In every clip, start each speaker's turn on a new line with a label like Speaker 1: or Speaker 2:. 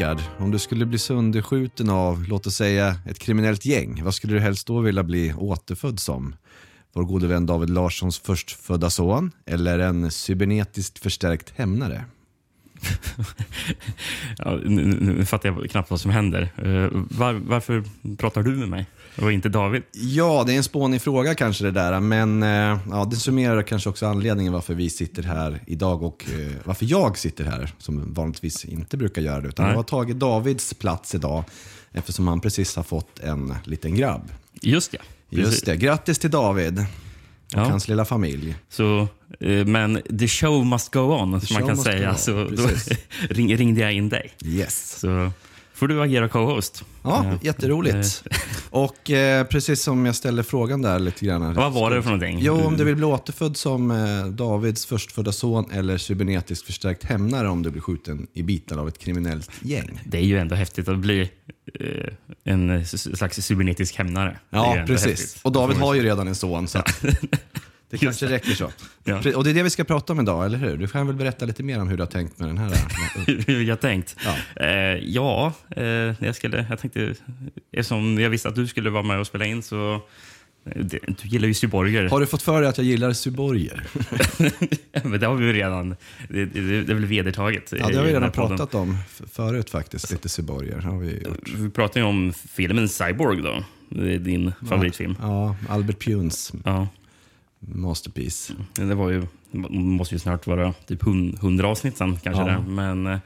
Speaker 1: Rickard, om du skulle bli sönderskjuten av, låt oss säga, ett kriminellt gäng, vad skulle du helst då vilja bli återfödd som? Vår gode vän David Larssons förstfödda son eller en cybernetiskt förstärkt hämnare?
Speaker 2: Ja, nu, nu fattar jag knappt vad som händer. Eh, var, varför pratar du med mig och inte David?
Speaker 1: Ja, det är en spånig fråga kanske det där, men eh, ja, det summerar kanske också anledningen varför vi sitter här idag och eh, varför jag sitter här, som vanligtvis inte brukar göra det, utan
Speaker 2: Nej.
Speaker 1: jag har tagit Davids plats idag eftersom han precis har fått en liten grabb.
Speaker 2: Just ja.
Speaker 1: Just det, grattis till David och
Speaker 2: Ja.
Speaker 1: hans lilla familj.
Speaker 2: Så, eh, men the show must go on, som man kan säga. Så då ringde jag in dig.
Speaker 1: Yes.
Speaker 2: Så får du agera co-host.
Speaker 1: Ja,
Speaker 2: Eh,
Speaker 1: jätteroligt. Och eh, precis som jag ställde frågan där lite grann.
Speaker 2: Vad var det för någonting?
Speaker 1: Jo, om du vill bli återfödd som eh, Davids förstfödda son eller cybernetiskt förstärkt hämnare om du blir skjuten i bitar av ett kriminellt gäng.
Speaker 2: Det är ju ändå häftigt att bli eh, en slags cybernetisk hämnare.
Speaker 1: Ja, precis.
Speaker 2: häftigt.
Speaker 1: Och David har ju redan en son, så det kanske räcker så.
Speaker 2: Ja.
Speaker 1: Och det är det vi ska prata om idag, eller hur? Du kan väl berätta lite mer om hur du har tänkt med den här.
Speaker 2: Hur jag tänkt?
Speaker 1: Ja.
Speaker 2: Eh, ja, eh, jag, skulle, jag tänkte... Eftersom jag visste att du skulle vara med och spela in så... eh, det- Du gillar ju cyborger.
Speaker 1: Har du fått för dig att jag gillar cyborger?
Speaker 2: Men det har vi ju redan... Det, det, det är väl vedertaget.
Speaker 1: Ja, det har vi redan pratat om förut faktiskt, lite cyborger. Har vi gjort.
Speaker 2: Vi pratar ju om filmen Cyborg då. Det din favoritfilm.
Speaker 1: Ja, Albert Punes
Speaker 2: Ja.
Speaker 1: Masterpiece.
Speaker 2: Det var ju, måste ju snart vara typ hund- 100 avsnitt sen kanske.
Speaker 1: Ja.
Speaker 2: Där. Men eh,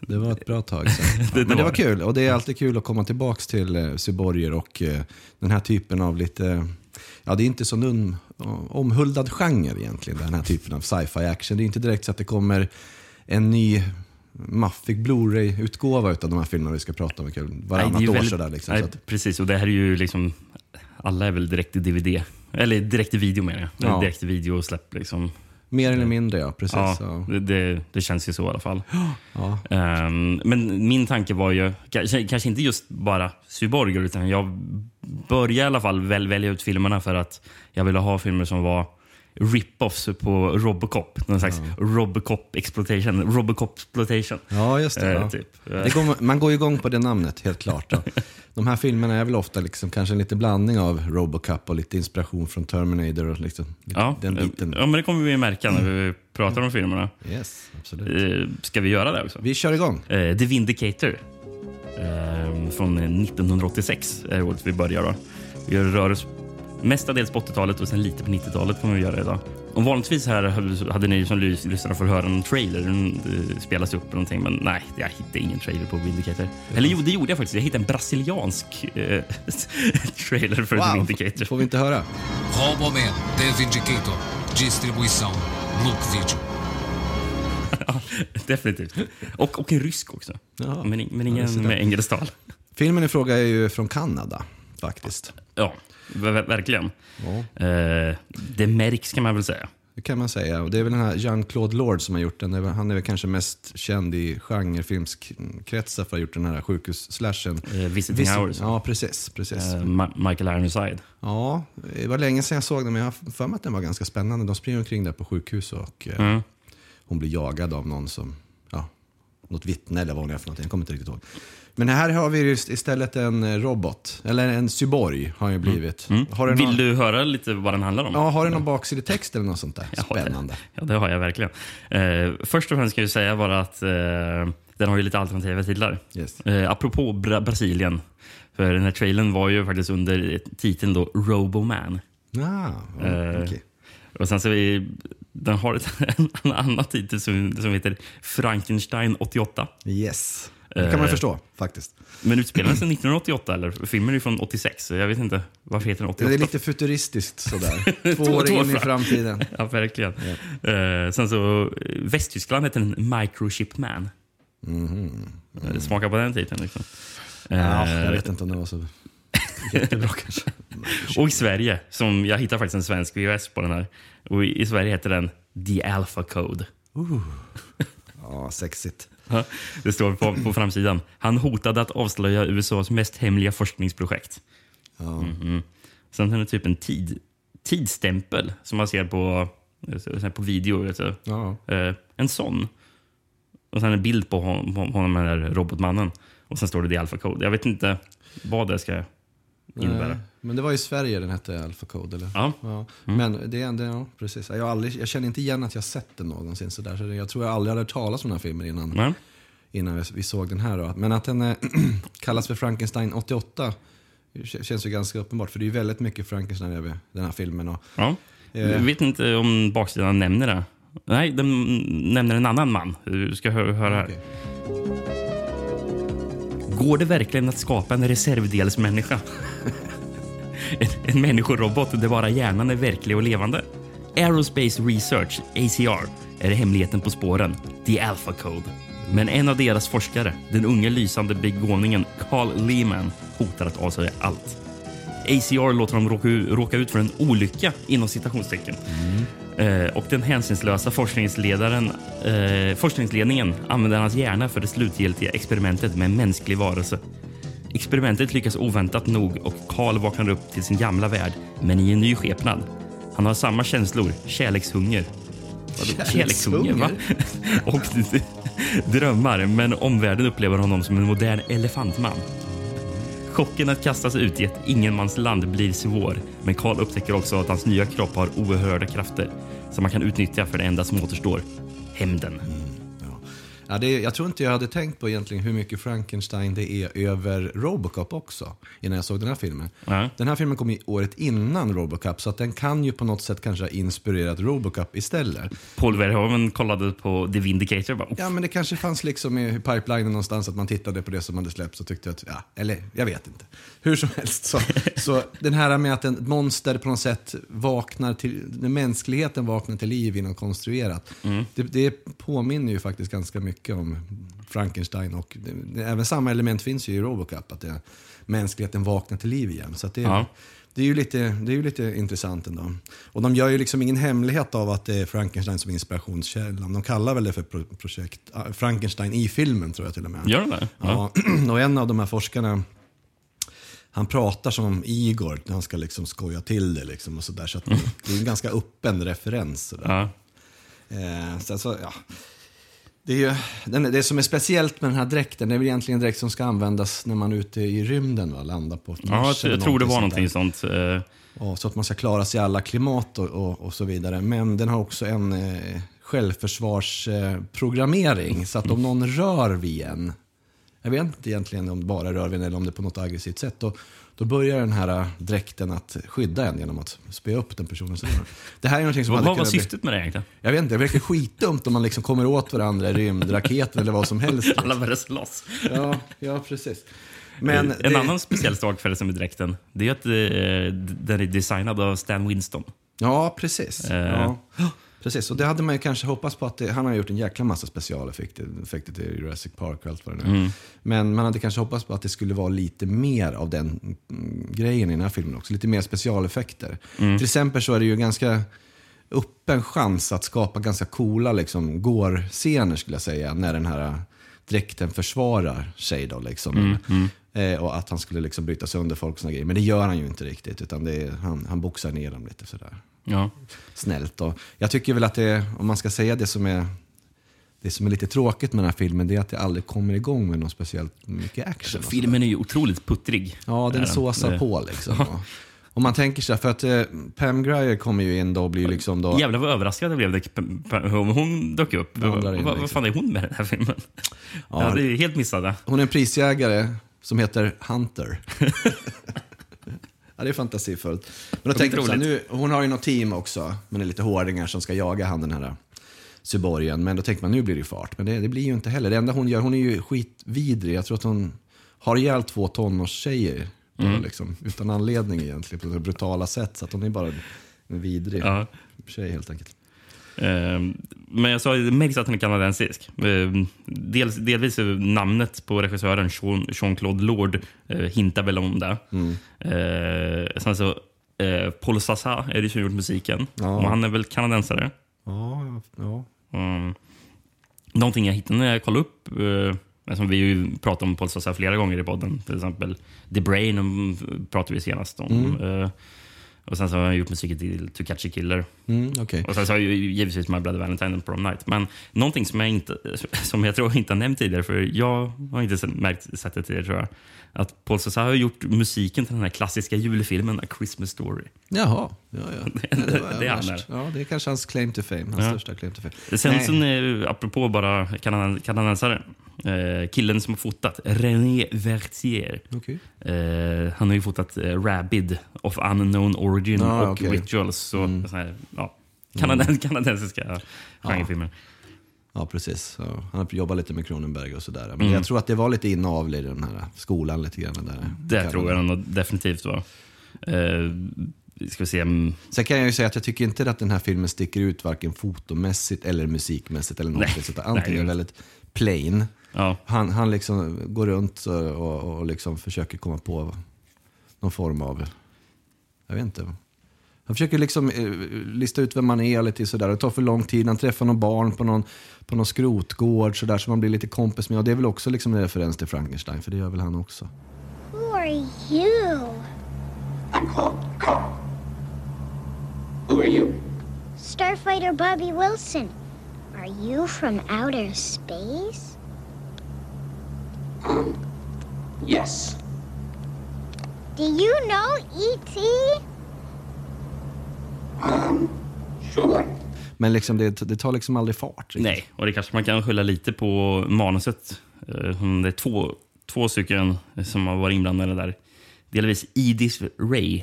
Speaker 1: Det var ett bra tag sedan. Ja,
Speaker 2: Det- det
Speaker 1: men det
Speaker 2: var det.
Speaker 1: kul och det är alltid kul att komma tillbaka till eh, cyborger och eh, den här typen av lite, ja det är inte så um, omhuldad genre egentligen, den här typen av sci-fi action. Det är inte direkt så att det kommer en ny maffig Blu-ray-utgåva av de här filmerna vi ska prata om
Speaker 2: nej, det
Speaker 1: Varannat
Speaker 2: ju
Speaker 1: år
Speaker 2: väldigt-
Speaker 1: sådär. Liksom,
Speaker 2: nej,
Speaker 1: så att,
Speaker 2: Precis, och det här är ju liksom... Alla är väl direkt i DVD. Eller direkt i video menar jag.
Speaker 1: Ja.
Speaker 2: Direkt i video och släpp liksom.
Speaker 1: mer eller mindre ja, precis.
Speaker 2: Ja,
Speaker 1: Ja.
Speaker 2: det, det, det känns ju så i alla fall.
Speaker 1: Ja.
Speaker 2: Ehm, men min tanke var ju, kanske, kanske inte just bara cyborger, utan jag började i alla fall väl, välja ut filmerna för att jag ville ha filmer som var rip-offs på Robocop. Någon slags Robocop exploitation. Robocop exploitation.
Speaker 1: Ja, just det.
Speaker 2: Eh,
Speaker 1: ja.
Speaker 2: typ.
Speaker 1: Det går, man går ju igång på det namnet, helt klart. Då. De här filmerna är väl ofta liksom, kanske en liten blandning av Robocop och lite inspiration från Terminator och liksom,
Speaker 2: Ja,
Speaker 1: den biten.
Speaker 2: ja, men det kommer vi märka när vi pratar om filmerna.
Speaker 1: Yes, absolut.
Speaker 2: Eh, ska vi göra det också?
Speaker 1: Vi kör igång.
Speaker 2: Eh, The Vindicator eh, från 1986 är året vi börjar. Då. Vi rör oss mestadels på 80-talet och sen lite på 90-talet kommer vi göra idag. Och vanligtvis här hade ni som lys- lyssnare fått höra en trailer. Den eh, spelas upp eller någonting, men nej, jag hittade ingen trailer på Vindicator. Eller jo, det gjorde jag faktiskt. Jag hittade en brasiliansk eh, trailer för The Vindicator.
Speaker 1: får vi inte höra?
Speaker 3: Roboman, The Vindicator. Distribuição Look Video.
Speaker 2: Definitivt. Och, och en rysk också.
Speaker 1: Jaha.
Speaker 2: Men, men
Speaker 1: Ja,
Speaker 2: ingen
Speaker 1: där.
Speaker 2: med engelskt tal.
Speaker 1: Filmen i fråga är ju från Kanada, faktiskt.
Speaker 2: Ja, verkligen.
Speaker 1: Ja.
Speaker 2: Eh, det märks kan man väl säga.
Speaker 1: Det kan man säga. Och det är väl den här Jean-Claude Lord som har gjort den. Han är väl kanske mest känd i genrefilmskretsar för att ha gjort den här sjukhus-slashen.
Speaker 2: Eh, Visiting
Speaker 1: Visit-
Speaker 2: Hours.
Speaker 1: Ja, precis. precis.
Speaker 2: Eh, Ma- Michael Ironside.
Speaker 1: Ja, det var länge sedan jag såg den, men jag har för mig att den var ganska spännande. De springer omkring där på sjukhus och eh,
Speaker 2: Mm.
Speaker 1: hon blir jagad av någon som, ja, något vittne eller vad hon är för någonting. Jag kommer inte riktigt ihåg. Men här har vi istället en eh, robot, eller en cyborg har ju blivit. Har den
Speaker 2: Mm. Vill
Speaker 1: någon,
Speaker 2: du höra lite vad den handlar om?
Speaker 1: Ja, har den någon baksidetext eller något sånt där?
Speaker 2: Ja,
Speaker 1: Spännande.
Speaker 2: Det, ja, det har jag verkligen. Eh, först och främst ska jag säga bara att eh, den har ju lite alternativa titlar.
Speaker 1: Yes.
Speaker 2: Eh, apropå Bra Brasilien. För den här trailern var ju faktiskt under titeln då Roboman.
Speaker 1: Ah,
Speaker 2: Eh,
Speaker 1: okej.
Speaker 2: Och sen så vi, den har ett, en annan titel som, som heter Frankenstein 88.
Speaker 1: Yes. Det kan man
Speaker 2: eh,
Speaker 1: förstå faktiskt.
Speaker 2: Men utspelar den sig 1988 eller? Filmen är från 86, så jag vet inte. Varför heter den 88?
Speaker 1: Det är lite futuristiskt sådär. Två
Speaker 2: Två-
Speaker 1: år in i
Speaker 2: fram.
Speaker 1: framtiden.
Speaker 2: Ja, verkligen. Eh, sen så, eh, Västtyskland heter den Microchip Man. Eh, Smaka på den titeln. Liksom.
Speaker 1: Ja,
Speaker 2: Eh,
Speaker 1: jag vet inte om det var så jättebra kanske.
Speaker 2: och i Sverige, som jag hittade faktiskt en svensk VHS på den här. Och i, Sverige heter den The Alpha Code.
Speaker 1: Ja, sexigt.
Speaker 2: Ja, Det står på, på framsidan. Han hotade att avslöja USAs mest hemliga forskningsprojekt. Mhm. Sen är det typ en tid, tidsstämpel som man ser på, här på video.
Speaker 1: Ja.
Speaker 2: Eh, en sån. Och sen en bild på honom, på honom den där robotmannen. Och sen står det Alpha Code. Jag vet inte vad det ska innebära.
Speaker 1: Nej, Men det var i Sverige den hette Alpha Code, eller?
Speaker 2: Ja.
Speaker 1: Ja. Men det är ändå, ja, precis. Jag, aldrig, jag känner inte igen att jag sett den någonsin. Så där, så jag tror jag aldrig hade hört talas om den här filmen innan,
Speaker 2: Men,
Speaker 1: innan vi- såg den här. Då. Men att den eh, kallas för Frankenstein 88 k- känns ju ganska uppenbart. För det är ju väldigt mycket Frankenstein över den här filmen. Och,
Speaker 2: ja.
Speaker 1: Eh.
Speaker 2: Jag vet inte om baksidan nämner det. Nej, den nämner en annan man. Du ska hö- höra här.
Speaker 1: Okej.
Speaker 2: Går det verkligen att skapa en reservdelsmänniska? en, en människorobot där bara hjärnan är verklig och levande? Aerospace Research, ACR, är hemligheten på spåren. The Alpha Code. Men en av deras forskare, den unge lysande begåvningen Carl Lehman, hotar att avslöja allt. ACR låter dem råka, råka ut för en olycka inom citationstecken. Eh, och den hänsynslösa forskningsledaren, eh, forskningsledningen använder hans hjärna för det slutgiltiga experimentet med en mänsklig varelse. Experimentet lyckas oväntat nog och Karl vaknar upp till sin gamla värld, men i en ny skepnad. Han har samma känslor, kärlekshunger. Vadå, Kärlekshunger, va? och drömmar, men omvärlden upplever honom som en modern elefantman. Chocken att kastas ut i ett ingenmansland blir svår, men Karl upptäcker också att hans nya kropp har oerhörda krafter som man kan utnyttja för det enda som återstår. Hämnden.
Speaker 1: Ja. Det, jag tror inte jag hade tänkt på egentligen hur mycket Frankenstein det är över Robocop också. Innan jag såg den här filmen.
Speaker 2: Ja.
Speaker 1: Den här filmen kom i året innan Robocop. Så att den kan ju på något sätt kanske ha inspirerat Robocop istället.
Speaker 2: Paul Verhoeven kollade på The Vindicator bara,
Speaker 1: Ja, men det kanske fanns liksom i pipelinen någonstans att man tittade på det som hade släppts och tyckte att, ja, eller jag vet inte. Hur som helst. Så, så den här med att en monster på något sätt vaknar till, när mänskligheten vaknar till liv inom konstruerat. Det, det påminner ju faktiskt ganska mycket om Frankenstein och även samma element finns ju i Robocop, att det, mänskligheten vaknar till liv igen. Så det,
Speaker 2: Ja.
Speaker 1: det är ju lite, det är ju lite intressant ändå. Och de gör ju liksom ingen hemlighet av att det är Frankenstein som inspirationskällan. De kallar väl det för pro projekt ah, Frankenstein i filmen tror jag till och med.
Speaker 2: gör de det? Ja.
Speaker 1: Ja, och en av de här forskarna, han pratar som om Igor när han ska liksom skoja till det. Liksom och så där, så att det är en ganska öppen referens. Så där.
Speaker 2: Ja.
Speaker 1: Eh, så, ja. Det, är ju, det som är speciellt med den här dräkten, det är väl egentligen en dräkt som ska användas när man är ute i rymden, va? landar på ett
Speaker 2: Ja,
Speaker 1: Mars
Speaker 2: jag, jag tror det var
Speaker 1: någonting sånt
Speaker 2: sånt. eh,
Speaker 1: Ja, så att man ska klara sig i alla klimat och, och, och så vidare. Men den har också en eh, självförsvarsprogrammering. Eh, så att om någon rör vid en, jag vet inte egentligen om det bara rör vid en eller om det är på något aggressivt sätt, då, då börjar den här eh, dräkten att skydda en genom att spöa upp den personen. Det här är någonting som
Speaker 2: Vad var syftet med det egentligen?
Speaker 1: Jag vet inte, det verkar skitdumt om man liksom kommer åt varandra i rymdraketen eller vad som helst.
Speaker 2: Alla började slåss.
Speaker 1: Ja, ja precis. Men
Speaker 2: en
Speaker 1: det-
Speaker 2: annan speciell sak med dräkten det är att eh, den är designad av Stan Winston.
Speaker 1: Ja, precis.
Speaker 2: Eh.
Speaker 1: Ja. Precis, och det hade man ju kanske hoppats på att det, han har gjort en jäkla massa specialeffekter effekter till Jurassic Park och allt vad det nu är. Men man hade kanske hoppats på att det skulle vara lite mer av den mm, grejen i den här filmen också. Lite mer specialeffekter. Till exempel så är det ju ganska öppen chans att skapa ganska coola liksom, går-scener skulle jag säga. När den här dräkten försvarar sig då liksom. Eh, och att han skulle liksom bryta sönder folk och såna grejer. Men det gör han ju inte riktigt. Utan är, han, han boxar ner dem lite sådär
Speaker 2: Ja.
Speaker 1: snällt. Och jag tycker väl att det, om man ska säga det som är det som är lite tråkigt med den här filmen det är att det aldrig kommer igång med någon speciellt mycket action. och
Speaker 2: Filmen är ju otroligt puttrig.
Speaker 1: Ja, den såsar
Speaker 2: Det-
Speaker 1: på liksom. Och man tänker sig, för att eh, Pam Grier kommer ju in då och blir liksom då...
Speaker 2: Jävlar vad överraskad jag blev när hon- hon dök upp. Vad, vad, vad
Speaker 1: liksom.
Speaker 2: fan är hon med i den här filmen?
Speaker 1: Ja,
Speaker 2: Ja, det är helt missade.
Speaker 1: Hon är en prisjägare som heter Hunter. ja, det är fantasifullt. Men då tänker jag så här, nu, hon har ju något team också, men det är lite hårdingar som ska jaga han den här Syborgen. Men då tänker man, nu blir det ju fart. Men det, det blir ju inte heller. Det enda hon gör, hon är ju skitvidrig. Jag tror att hon har ihjäl två tonårstjejer. bara Liksom, utan anledning egentligen, på det brutala sätt. Så att hon är bara en vidrig
Speaker 2: Ja.
Speaker 1: tjej helt enkelt.
Speaker 2: Ehm, Men jag sa, det märks att han är kanadensisk. Ehm, Dels, delvis namnet på regissören, Jean- Jean-Claude Lord, eh, hintar väl om det. Eh, Sen så, eh, Paul Sassa är det som gjort musiken.
Speaker 1: Ja.
Speaker 2: Och han är väl kanadensare.
Speaker 1: Ja, ja.
Speaker 2: Mm. Någonting jag hittade när jag kollade upp, eh, som vi ju pratat om Paul Sassa flera gånger i podden, till exempel The Brain pratade vi senast om.
Speaker 1: Mm.
Speaker 2: Och sen så har han gjort musiken till To Catch a Killer.
Speaker 1: Mm, okej.
Speaker 2: Och sen så har jag ju givetvis My Bloody Valentine och Prom Night. Men någonting som jag, inte, som jag tror inte har nämnt tidigare, för jag har inte märkt sett det tidigare tror jag. Att Paul Cézanne har gjort musiken till den här klassiska julfilmen A Christmas Story.
Speaker 1: Jaha, ja, ja.
Speaker 2: Det- det är han.
Speaker 1: Ja, det är kanske hans claim to fame, hans
Speaker 2: Ja.
Speaker 1: största claim to fame.
Speaker 2: Sen,
Speaker 1: Nej.
Speaker 2: sen eh, apropå bara kanaden- kanadensare. Eh, killen som har fotat, René Vertier.
Speaker 1: Okej.
Speaker 2: Eh, han har ju fotat eh, Rabid of Unknown Origin
Speaker 1: Ah,
Speaker 2: och.
Speaker 1: Mm.
Speaker 2: Rituals. Så, så här, ja, kanaden, Kanadensiska genrefilmer.
Speaker 1: Ja, precis. Ja, han har jobbat lite med Cronenberg och sådär. Men
Speaker 2: Mm.
Speaker 1: jag tror att det var lite inavel i den här skolan lite grann. Där.
Speaker 2: Det tror jag nog definitivt var. Eh, ska vi se. mm,
Speaker 1: Sen kan jag ju säga att jag tycker inte att den här filmen sticker ut varken fotomässigt eller musikmässigt eller
Speaker 2: Nej.
Speaker 1: sånt.
Speaker 2: Nej,
Speaker 1: Antingen
Speaker 2: det-
Speaker 1: väldigt plain.
Speaker 2: Ja,
Speaker 1: Han, han liksom går runt och, och, liksom försöker komma på någon form av, jag vet inte. Han försöker liksom eh, lista ut vem man är lite sådär. Det tar för lång tid. Han träffar någon barn på någon, på någon skrotgård sådär som man blir lite kompis med. Och det är väl också liksom en referens till Frankenstein, för det gör väl han också.
Speaker 4: Who are you?
Speaker 5: I'm called Carl. Who are you?
Speaker 4: Starfighter Bobby Wilson. Are you from outer space?
Speaker 5: Yes.
Speaker 4: Do you know E.T.?
Speaker 5: Sure.
Speaker 1: Men liksom det, det tar liksom aldrig fart. riktigt.
Speaker 2: nej, och det kanske man kan skylla lite på manuset. Eh, det är två, två stycken som har varit inblandade där. Delvis Edith Ray,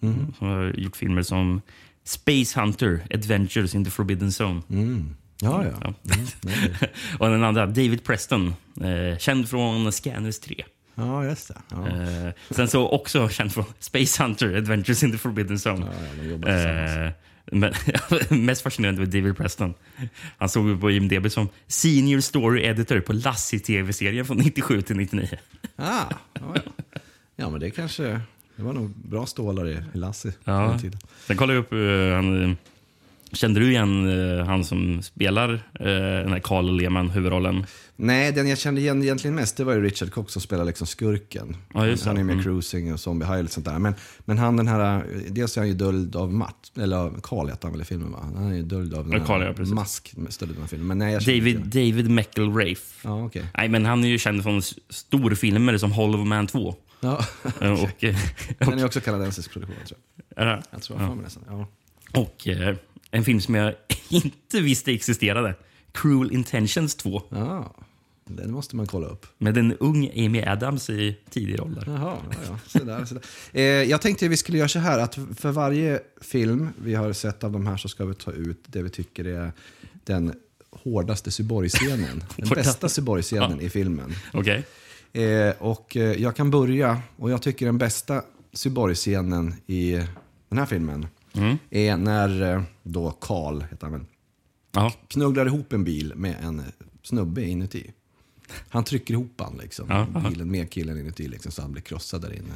Speaker 2: som har gjort filmer som Space Hunter, Adventures in the Forbidden Zone.
Speaker 1: Mm. Ja, ja.
Speaker 2: Ja.
Speaker 1: Mm,
Speaker 2: och den andra, David Preston, eh, känd från Scanners 3.
Speaker 1: ja just det. Ja.
Speaker 2: Eh, sen så också känd från Space Hunter, Adventures in the Forbidden Zone.
Speaker 1: Ja.
Speaker 2: Eh, men mest fascinerande var David Preston. Han stod ju på IMDB som senior story editor på Lassie-tv-serien från 97 till 99.
Speaker 1: Ah, ja, ja. men det kanske... Det var nog bra stålar i, i Lassie
Speaker 2: Ja. Sen kollade jag upp... eh, han, eh, kände du igen eh, han som spelar eh, den här Carl Lehmann, huvudrollen?
Speaker 1: Nej, den jag kände igen egentligen mest det var ju Richard Cox som spelar liksom skurken.
Speaker 2: Ja,
Speaker 1: han
Speaker 2: det.
Speaker 1: är med
Speaker 2: Mm.
Speaker 1: Cruising och Zombie High och sånt där. Men, men han den här, dels är han ju döljd av Matt, eller av Carl heter han väl i filmen va? Han är ju döljd av den
Speaker 2: Ja, Carl, ja,
Speaker 1: här
Speaker 2: precis.
Speaker 1: mask stöld av filmen. Men nej, jag
Speaker 2: David, David McElrafe.
Speaker 1: Ja, okej.
Speaker 2: Nej, men han är ju känd från storfilmer som Hollow Man 2.
Speaker 1: Ja.
Speaker 2: Eh, och, eh,
Speaker 1: Den är också kanadensisk produktion tror jag.
Speaker 2: är det?
Speaker 1: Jag tror jag mig nästan. Ja.
Speaker 2: och eh, en film som jag inte visste existerade. Cruel Intentions 2.
Speaker 1: ja, den måste man kolla upp.
Speaker 2: Med en ung Amy Adams i tidig roll. Där.
Speaker 1: Jaha, ja, ja. Så där, så där. Eh, jag tänkte att vi skulle göra så här att för varje film vi har sett av de här så ska vi ta ut det vi tycker är den hårdaste Syborg-scenen. Den bästa Syborg-scenen i filmen.
Speaker 2: Okej.
Speaker 1: Eh, och eh, jag kan börja, och jag tycker den bästa Syborg-scenen i den här filmen är när eh, då Karl, heter han väl,
Speaker 2: Ja.
Speaker 1: knugglar ihop en bil med en snubbe inuti. Han trycker ihop han liksom,
Speaker 2: Ja, ja.
Speaker 1: bilen med killen inuti liksom, så han blir krossad där inne.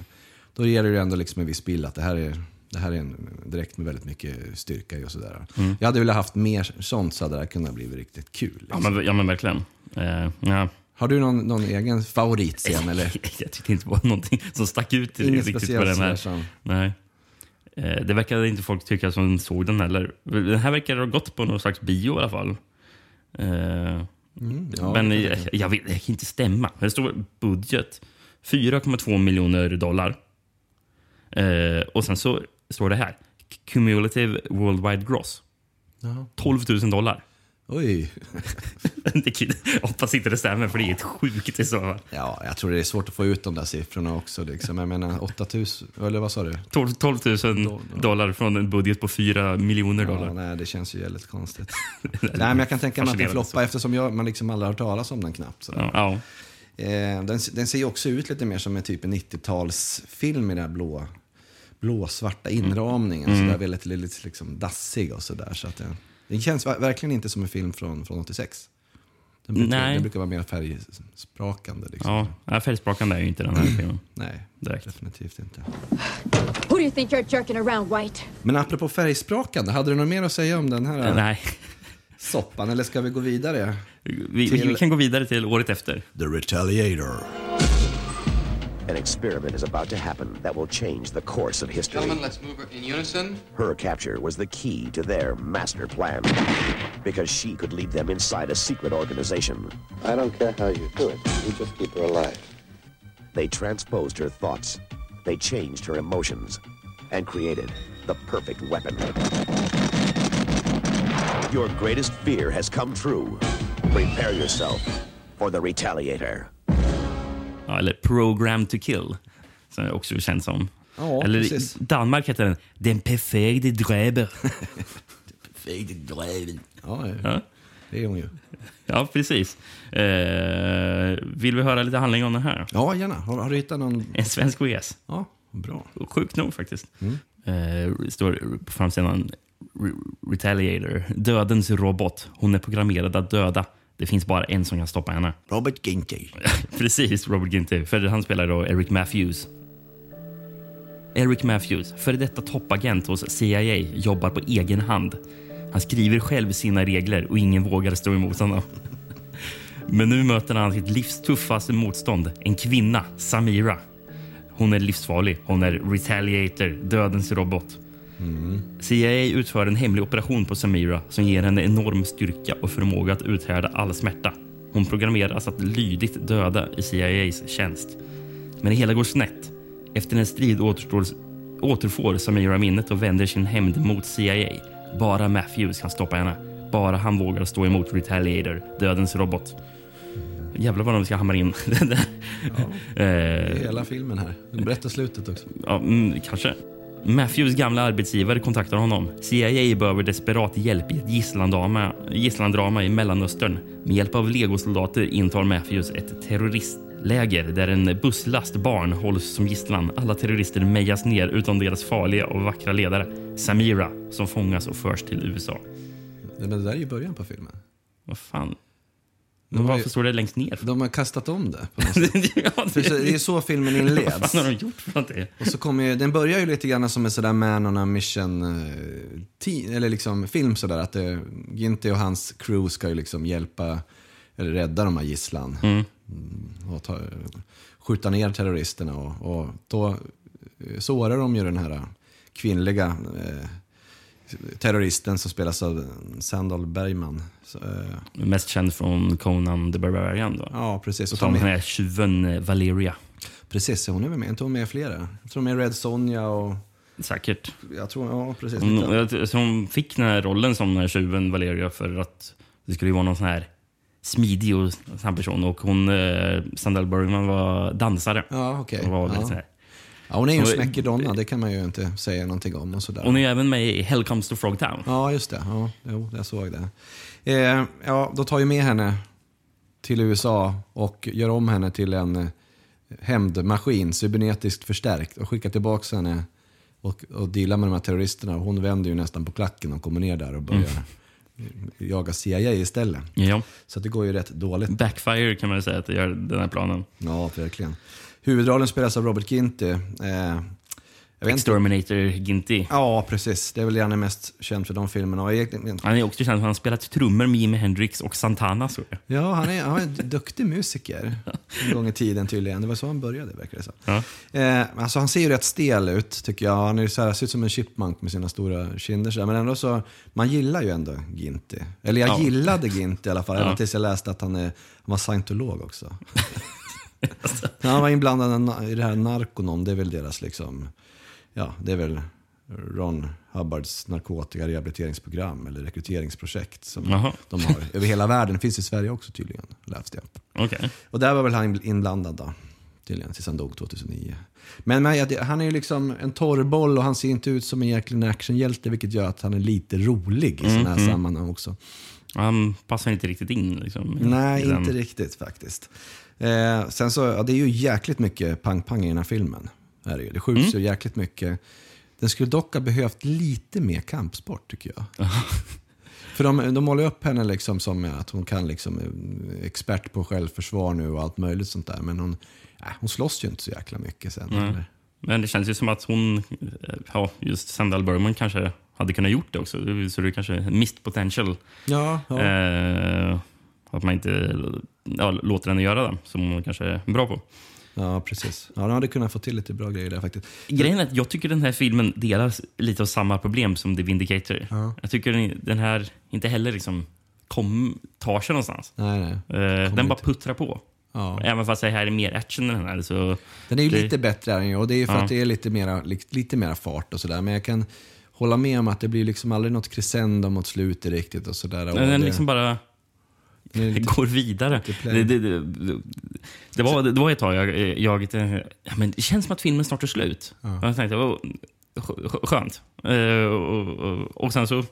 Speaker 1: Då ger det ju ändå liksom en viss bild att det här är, det här är en direkt med väldigt mycket styrka i och sådär.
Speaker 2: Mm.
Speaker 1: Jag hade velat haft mer sånt så hade det här kunnat bli riktigt kul.
Speaker 2: Ja,
Speaker 1: Liksom.
Speaker 2: men, ja, men verkligen. Eh, ja.
Speaker 1: Har du någon, någon egen favoritscen eller?
Speaker 2: Jag tyckte inte det var någonting som stack ut
Speaker 1: Inget
Speaker 2: riktigt på den här.
Speaker 1: som...
Speaker 2: Nej. Eh, Det verkade inte folk tycka som såg den heller. Den här verkar ha gått på någon slags bio i alla fall. Eh,
Speaker 1: Mm, ja,
Speaker 2: men jag,
Speaker 1: jag
Speaker 2: vet, det kan inte stämma. Det står budget 4,2 miljoner dollar. Eh, och sen så står det här. Cumulative worldwide gross.
Speaker 1: Jaha.
Speaker 2: 12 000 dollar.
Speaker 1: Oj.
Speaker 2: hoppas inte det stämmer, för det är helt sjukt i så fall.
Speaker 1: Ja, jag tror det är svårt att få ut de där siffrorna också. Liksom. Jag menar 8000, eller vad sa du?
Speaker 2: 12, 12 000 dollar från en budget på 4 miljoner
Speaker 1: Ja,
Speaker 2: dollar.
Speaker 1: nej, det känns ju väldigt konstigt. nej, men jag kan tänka mig att den floppar eftersom jag, man liksom aldrig har hört talas om den knappt. Sådär.
Speaker 2: Ja, ja.
Speaker 1: Eh, den, den ser ju också ut lite mer som en typ en 90-talsfilm i den här blå, blåsvarta inramningen.
Speaker 2: Mm.
Speaker 1: Sådär väldigt, väldigt liksom dassig och sådär. Så att den känns ver- verkligen inte som en film från, från 86. Den brukar,
Speaker 2: Nej.
Speaker 1: den brukar vara mer färgsprakande. Liksom.
Speaker 2: ja. ja färgsprakande är ju inte den här filmen.
Speaker 1: Nej,
Speaker 2: Direkt.
Speaker 1: definitivt inte.
Speaker 6: Who do you think you're jerking around, White?
Speaker 1: Men apropå färgsprakande, hade du något mer att säga om den här
Speaker 2: Nej.
Speaker 1: soppan? Eller ska vi gå vidare?
Speaker 2: Vi,
Speaker 1: Till-
Speaker 2: vi kan gå vidare till året efter.
Speaker 1: The Retaliator.
Speaker 7: An experiment is about to happen that will change the course of history.
Speaker 8: Gentlemen, let's move in unison.
Speaker 7: Her capture was the key to their master plan because she could lead them inside a secret organization.
Speaker 9: I don't care how you do it. You just keep her alive.
Speaker 7: They transposed her thoughts, they changed her emotions, and created the perfect weapon. Your greatest fear has come true. Prepare yourself for the Retaliator.
Speaker 2: Ja, eller Program to kill, som det också känns som.
Speaker 1: Ja,
Speaker 2: eller
Speaker 1: precis.
Speaker 2: Danmark heter den Den perfekte dräber.
Speaker 1: Ja,
Speaker 2: Ja.
Speaker 1: det är hon ju.
Speaker 2: Ja, precis. Eh, vill vi höra lite handling om den här?
Speaker 1: Ja, gärna. Har, har du hittat någon?
Speaker 2: En svensk VS.
Speaker 1: Ja, bra.
Speaker 2: Sjukt nog faktiskt. Eh, det står på framsidan Re Retaliator. Dödens robot. Hon är programmerad att döda. Det finns bara en som kan stoppa henne.
Speaker 1: Robert Ginty.
Speaker 2: Precis, Robert Ginty. För han spelar då Eric Matthews. Eric Matthews, före detta toppagent hos CIA, jobbar på egen hand. Han skriver själv sina regler och ingen vågar stå emot honom. Men nu möter han sitt livs tuffaste motstånd, en kvinna, Samira. Hon är livsfarlig. Hon är Retaliator, dödens robot. CIA utför en hemlig operation på Samira som ger henne enorm styrka och förmåga att uthärda all smärta. Hon programmeras att lydigt döda i CIAs tjänst. Men det hela går snett. Efter en strid återstår, återfår Samira minnet och vänder sin hämnd mot CIA. Bara Matthews kan stoppa henne. Bara han vågar stå emot Retaliator, dödens robot. Jävlar vad de ska hamra in den där. Eh,
Speaker 1: Hela filmen här. Berätta slutet också.
Speaker 2: Ja, mm, kanske. Matthews gamla arbetsgivare kontaktar honom. CIA behöver desperat hjälp i ett gisslandrama, gisslandrama i Mellanöstern. Med hjälp av legosoldater intar Matthews ett terroristläger där en busslast barn hålls som gisslan. Alla terrorister mejas ner utom deras farliga och vackra ledare, Samira, som fångas och förs till USA.
Speaker 1: Det det där är ju början på filmen.
Speaker 2: Vad fan?
Speaker 1: De
Speaker 2: Varför står det längst ner?
Speaker 1: De har kastat om det.
Speaker 2: Ja,
Speaker 1: För så- det är så filmen
Speaker 2: Vad
Speaker 1: inleds.
Speaker 2: fan har de gjort för någonting?
Speaker 1: Och så kommer ju, den börjar ju lite grann som en sådär man on a mission eh, eller liksom film sådär att eh, Ginty och hans crew ska ju liksom hjälpa eller rädda de här gisslan. Mm, och ta, skjuta ner terroristerna och, och då eh, sårar de ju den här kvinnliga eh, terroristen som spelas av Sandal Bergman. Så, eh,
Speaker 2: Mest känd från Conan the Barbarian då.
Speaker 1: ja, precis. Och
Speaker 2: Som
Speaker 1: de
Speaker 2: den
Speaker 1: är,
Speaker 2: här tjuven eh, Valeria.
Speaker 1: precis, hon är väl med. Inte hon med i flera? Jag tror de är Red Sonja och...
Speaker 2: Säkert.
Speaker 1: Jag tror, ja precis.
Speaker 2: Hon, jag- så hon fick den här rollen som den här tjuven Valeria för att det skulle ju vara någon sån här smidig och sån person. Och hon, eh, Sandal Bergman var dansare.
Speaker 1: Ja.
Speaker 2: Och var lite
Speaker 1: Ja.
Speaker 2: sån här.
Speaker 1: Ja, hon är ju en
Speaker 2: Och-
Speaker 1: smäckig donna, det kan man ju inte säga någonting om. Och sådär.
Speaker 2: Hon är ju även med i Hell comes to Frogtown.
Speaker 1: Ja, just det. Ja, jo, jag såg det. Eh, ja, då tar ju med henne till USA och gör om henne till en eh, hämndmaskin, cybernetiskt förstärkt och skickar tillbaka henne och, och dealar med de här terroristerna. Hon vänder ju nästan på klacken och kommer ner där och börjar jaga CIA istället.
Speaker 2: Ja.
Speaker 1: Så det går ju rätt dåligt.
Speaker 2: Backfire kan man ju säga att det gör den här planen.
Speaker 1: Ja, verkligen. Huvudrollen spelas av Robert Ginty. Eh.
Speaker 2: Exterminator Ginty.
Speaker 1: Ja, precis. Det är väl gärna mest känd för de filmerna. Och egentligen-
Speaker 2: Han är också känd för att han spelat trummor med Jimi Hendrix och Santana. Så.
Speaker 1: Ja, han är, han är en duktig musiker. En gång i tiden tydligen. Det var så han började, verkar det som.
Speaker 2: Ja.
Speaker 1: Eh, alltså, han ser ju rätt stel ut, tycker jag. Han är så här, ser ut som en chipmunk med sina stora kinder. Så. Men ändå så, man gillar ju ändå Ginty. Eller jag
Speaker 2: Ja.
Speaker 1: gillade Ginty i alla fall.
Speaker 2: Ja.
Speaker 1: Tills jag läste att han, är, han var scientolog också. han var inblandad i det här Narconon. Det är väl deras liksom, ja, det är väl Ron Hubbards narkotika rehabiliteringsprogram eller rekryteringsprojekt som
Speaker 2: Jaha.
Speaker 1: de har över hela världen. Det finns i Sverige också tydligen, läste jag.
Speaker 2: Okej.
Speaker 1: Och där var väl han inblandad då, tydligen, tills han dog 2009. Men, han är ju liksom en torrboll och han ser inte ut som en jäkla actionhjälte, vilket gör att han är lite rolig i sådana här sammanhang också.
Speaker 2: Han passar inte riktigt in. Liksom,
Speaker 1: Nej, inte riktigt faktiskt. Eh, sen så, ja, det är ju jäkligt mycket pang-pang i den här filmen. Är det, det skjuts
Speaker 2: Mm.
Speaker 1: ju jäkligt mycket. Den skulle dock ha behövt lite mer kampsport tycker jag. För de, de målar upp henne liksom som att hon kan liksom, eh, expert på självförsvar nu och allt möjligt sånt där. Men hon, äh, hon slåss ju inte så jäkla mycket sen. Eller?
Speaker 2: Men det känns ju som att hon, eh, ja, just Sandal Bergman kanske hade kunnat gjort det också. Så det är kanske missed potential.
Speaker 1: Ja, ja.
Speaker 2: Eh, att man inte ja, låter henne göra det som hon kanske är bra på.
Speaker 1: Ja, precis. Ja, de hade kunnat få till lite bra grejer där faktiskt.
Speaker 2: Grejen är att jag tycker den här filmen delar lite av samma problem som The Vindicator. Jag tycker den, den här inte heller liksom kom, tar sig någonstans.
Speaker 1: Nej, nej.
Speaker 2: Eh, den bara puttrar på.
Speaker 1: Ja.
Speaker 2: Även fast det här är mer action än den här. Så
Speaker 1: Den är ju
Speaker 2: det-
Speaker 1: lite bättre den ju, och det är ju för
Speaker 2: Ja.
Speaker 1: att det är lite mera, li- lite mera fart och sådär. Men jag kan hålla med om att det blir liksom aldrig något crescendo mot slutet riktigt och sådär. Och
Speaker 2: den
Speaker 1: det,
Speaker 2: liksom bara
Speaker 1: det
Speaker 2: går vidare. Det, det, det, det, var, det var ett tag jag, jag eh, ja, men det känns som att filmen snart är slut. Jag tänkte, oh, skö- skö- skönt. Eh, och, och, och sen så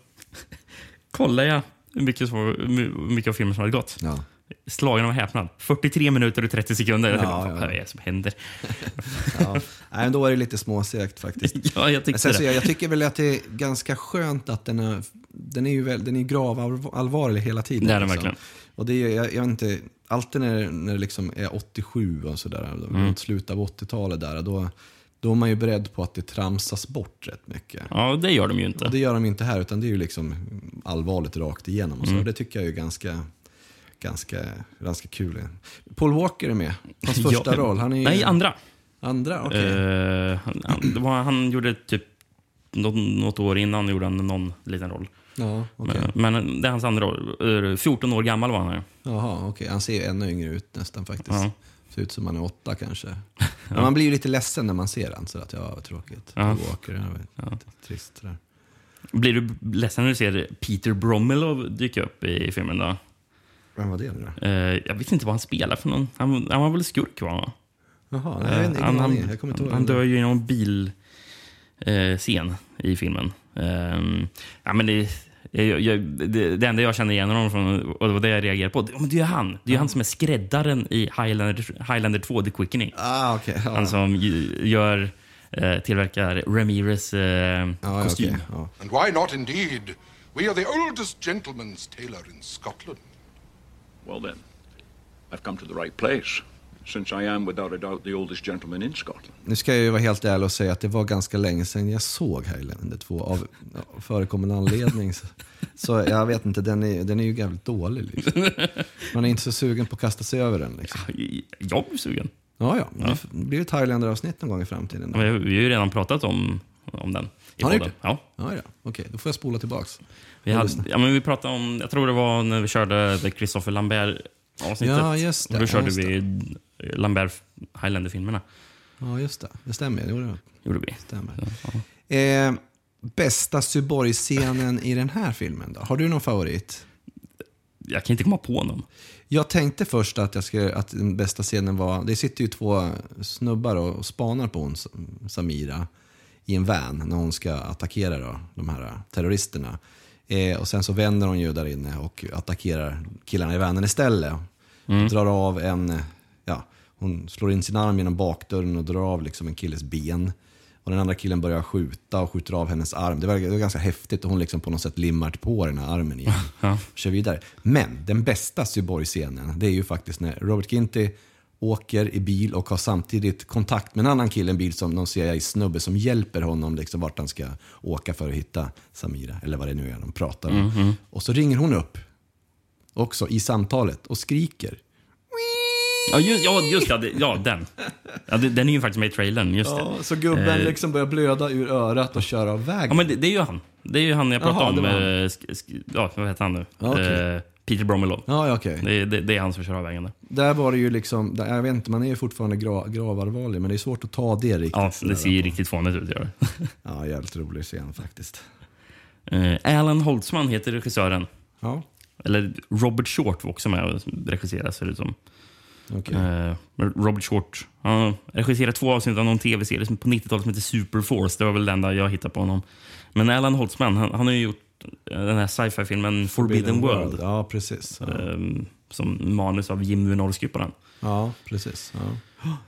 Speaker 2: kollade jag hur mycket, hur mycket av filmen som hade gått.
Speaker 1: Ja.
Speaker 2: Slagen av häpnad. 43 minuter och 30 sekunder. Jag tänkte,
Speaker 1: Ja,
Speaker 2: vad
Speaker 1: ja.
Speaker 2: är det som händer?
Speaker 1: Ja. Nej, men då är det lite småsegt faktiskt.
Speaker 2: Ja, jag tyckte
Speaker 1: sen så jag, jag tycker väl att det är ganska skönt att den är, den är ju väl, den är gravallvarlig hela tiden.
Speaker 2: Det är den
Speaker 1: liksom.
Speaker 2: verkligen.
Speaker 1: Och det är, jag, jag vet inte, alltid när, när det liksom är 87 och sådär,
Speaker 2: Mm.
Speaker 1: runt slutet av 80-talet där, då, då är man ju beredd på att det tramsas bort rätt mycket.
Speaker 2: Ja, det gör de ju inte.
Speaker 1: Och det gör de inte här, utan det är ju liksom allvarligt rakt igenom. Och så.
Speaker 2: Mm.
Speaker 1: Det tycker jag är ganska, ganska, ganska kul. Paul Walker är med, hans
Speaker 2: Ja.
Speaker 1: första roll. Han är ju,
Speaker 2: Nej, andra.
Speaker 1: Andra, okej.
Speaker 2: Eh, han, han, han gjorde typ något, något år innan gjorde han någon liten roll.
Speaker 1: Ja, okej.
Speaker 2: Men, men det är hans andra. Eh, 14 år gammal var han. här.
Speaker 1: Jaha, okej. Han ser ju ännu yngre ut nästan faktiskt.
Speaker 2: Ja.
Speaker 1: Ser ut som han är åtta kanske. Men man blir ju lite ledsen när man ser han. Så att, ja, vad tråkigt.
Speaker 2: Ja.
Speaker 1: Walker, lite trist. Sådär.
Speaker 2: Blir du ledsen när du ser Peter Brommelov dyka upp i filmen? då?
Speaker 1: Vem var det nu då?
Speaker 2: Eh, jag vet inte vad han spelar för någon. Han, han var väl skurk, va?
Speaker 1: Jaha, nej, jag vet inte,
Speaker 2: han, han.
Speaker 1: Jag kommer inte ihåg.
Speaker 2: han dör ju i någon bilscen eh, scen i filmen. Ehm, ja, men det, jag, jag, det, det enda jag känner igen honom från, och det var det jag reagerade på, det, men det är han. Det är ju han som är skräddaren i Highlander, Highlander 2, The Quickening.
Speaker 1: Ah, okej. Ja.
Speaker 2: Han som gör, eh, tillverkar Ramirez eh,
Speaker 1: ja, ja,
Speaker 2: kostym.
Speaker 1: okej, ja.
Speaker 8: And why not indeed? We are the oldest gentleman's tailor in Scotland.
Speaker 5: Well then, I've come to the right place, since I am without a doubt the oldest gentleman in Scotland.
Speaker 1: Nu ska jag ju vara helt ärlig och säga att det var ganska länge sedan jag såg Highlander 2 av ja, förekommande anledning. Så, jag vet inte, den är, den är ju jävligt dålig. Liksom. Man är inte så sugen på att kasta sig över den. Liksom.
Speaker 2: Jag blir sugen.
Speaker 1: Ja, ja. Det blir ett Highlander-avsnitt någon gång i framtiden.
Speaker 2: Ja, men Vi har ju redan pratat om, om den. I
Speaker 1: Har ni det?
Speaker 2: Ja.
Speaker 1: Ja, ja. Okej, då får jag spola tillbaks.
Speaker 2: Vi, hade, ja, men vi pratade om, jag tror det var när vi körde Christopher Lambert-avsnittet.
Speaker 1: Ja, just det.
Speaker 2: Och då
Speaker 1: Ja,
Speaker 2: körde
Speaker 1: just
Speaker 2: vi Lambert Highlander-filmerna.
Speaker 1: Ja, just det. Det stämmer. Det gjorde.
Speaker 2: Gjorde vi.
Speaker 1: stämmer.
Speaker 2: Ja.
Speaker 1: Eh, bästa Syborg-scenen i den här filmen då? Har du någon favorit?
Speaker 2: Jag kan inte komma på någon.
Speaker 1: Jag tänkte först att, jag skulle, att den bästa scenen var... Det sitter ju två snubbar och, spanar på hon, Samira i en van när hon ska attackera då, de här terroristerna. Eh, och sen så vänder hon ju där inne och attackerar killarna i vanen istället. Och drar av en... Hon slår in sin arm genom bakdörren och drar av liksom en killes ben. Och den andra killen börjar skjuta och skjuter av hennes arm. Det var, det var ganska häftigt och hon liksom på något sätt limmar på den här armen igen.
Speaker 2: Ja.
Speaker 1: Kör vidare. Men den bästa Syborg-scenen, det är ju faktiskt när Robert Ginty åker i bil och har samtidigt kontakt med en annan kille en bil som någon CIA-snubbe som hjälper honom liksom vart han ska åka för att hitta Samira, eller vad det nu är de pratar om. Och så ringer hon upp, också i samtalet, och skriker.
Speaker 2: Ja, just, ja, just ja, det, ja den. Ja, det, den är ju faktiskt med i trailern. Just det.
Speaker 1: så gubben
Speaker 2: Eh.
Speaker 1: liksom börjar blöda ur örat och köra av vägen.
Speaker 2: Ja, men det, det är ju han. Det är ju han jag pratade
Speaker 1: Jaha,
Speaker 2: om. eh, ja, vad heter han nu?
Speaker 1: Ja, okej.
Speaker 2: Eh, Peter Brommelov.
Speaker 1: Ja, ja, okej.
Speaker 2: Det, det, det är han som kör av vägen. Där.
Speaker 1: Där var det ju liksom, där, jag vet inte, man är ju fortfarande gra, gravarvarlig, men det är svårt att ta det riktigt.
Speaker 2: Ja, det ser ju riktigt fånigt ut. Gör det.
Speaker 1: Ja, jävligt rolig scen faktiskt.
Speaker 2: Eh, Alan Holtzman heter regissören.
Speaker 1: Ja,
Speaker 2: Eller Robert Short var också med och regisserade, ser det ut som.
Speaker 1: Okej.
Speaker 2: Eh, Robert Short han regisserade två avsnitt av någon tv-serie på 90-talet som heter Superforce. Det var väl den enda jag hittade på honom. Men Alan Holtzman, han, han har ju gjort eh, den här sci-fi-filmen Forbidden, World.
Speaker 1: Ja, precis. Ja,
Speaker 2: eh, som manus av Jim Wynorski på den.
Speaker 1: ja precis. Ja.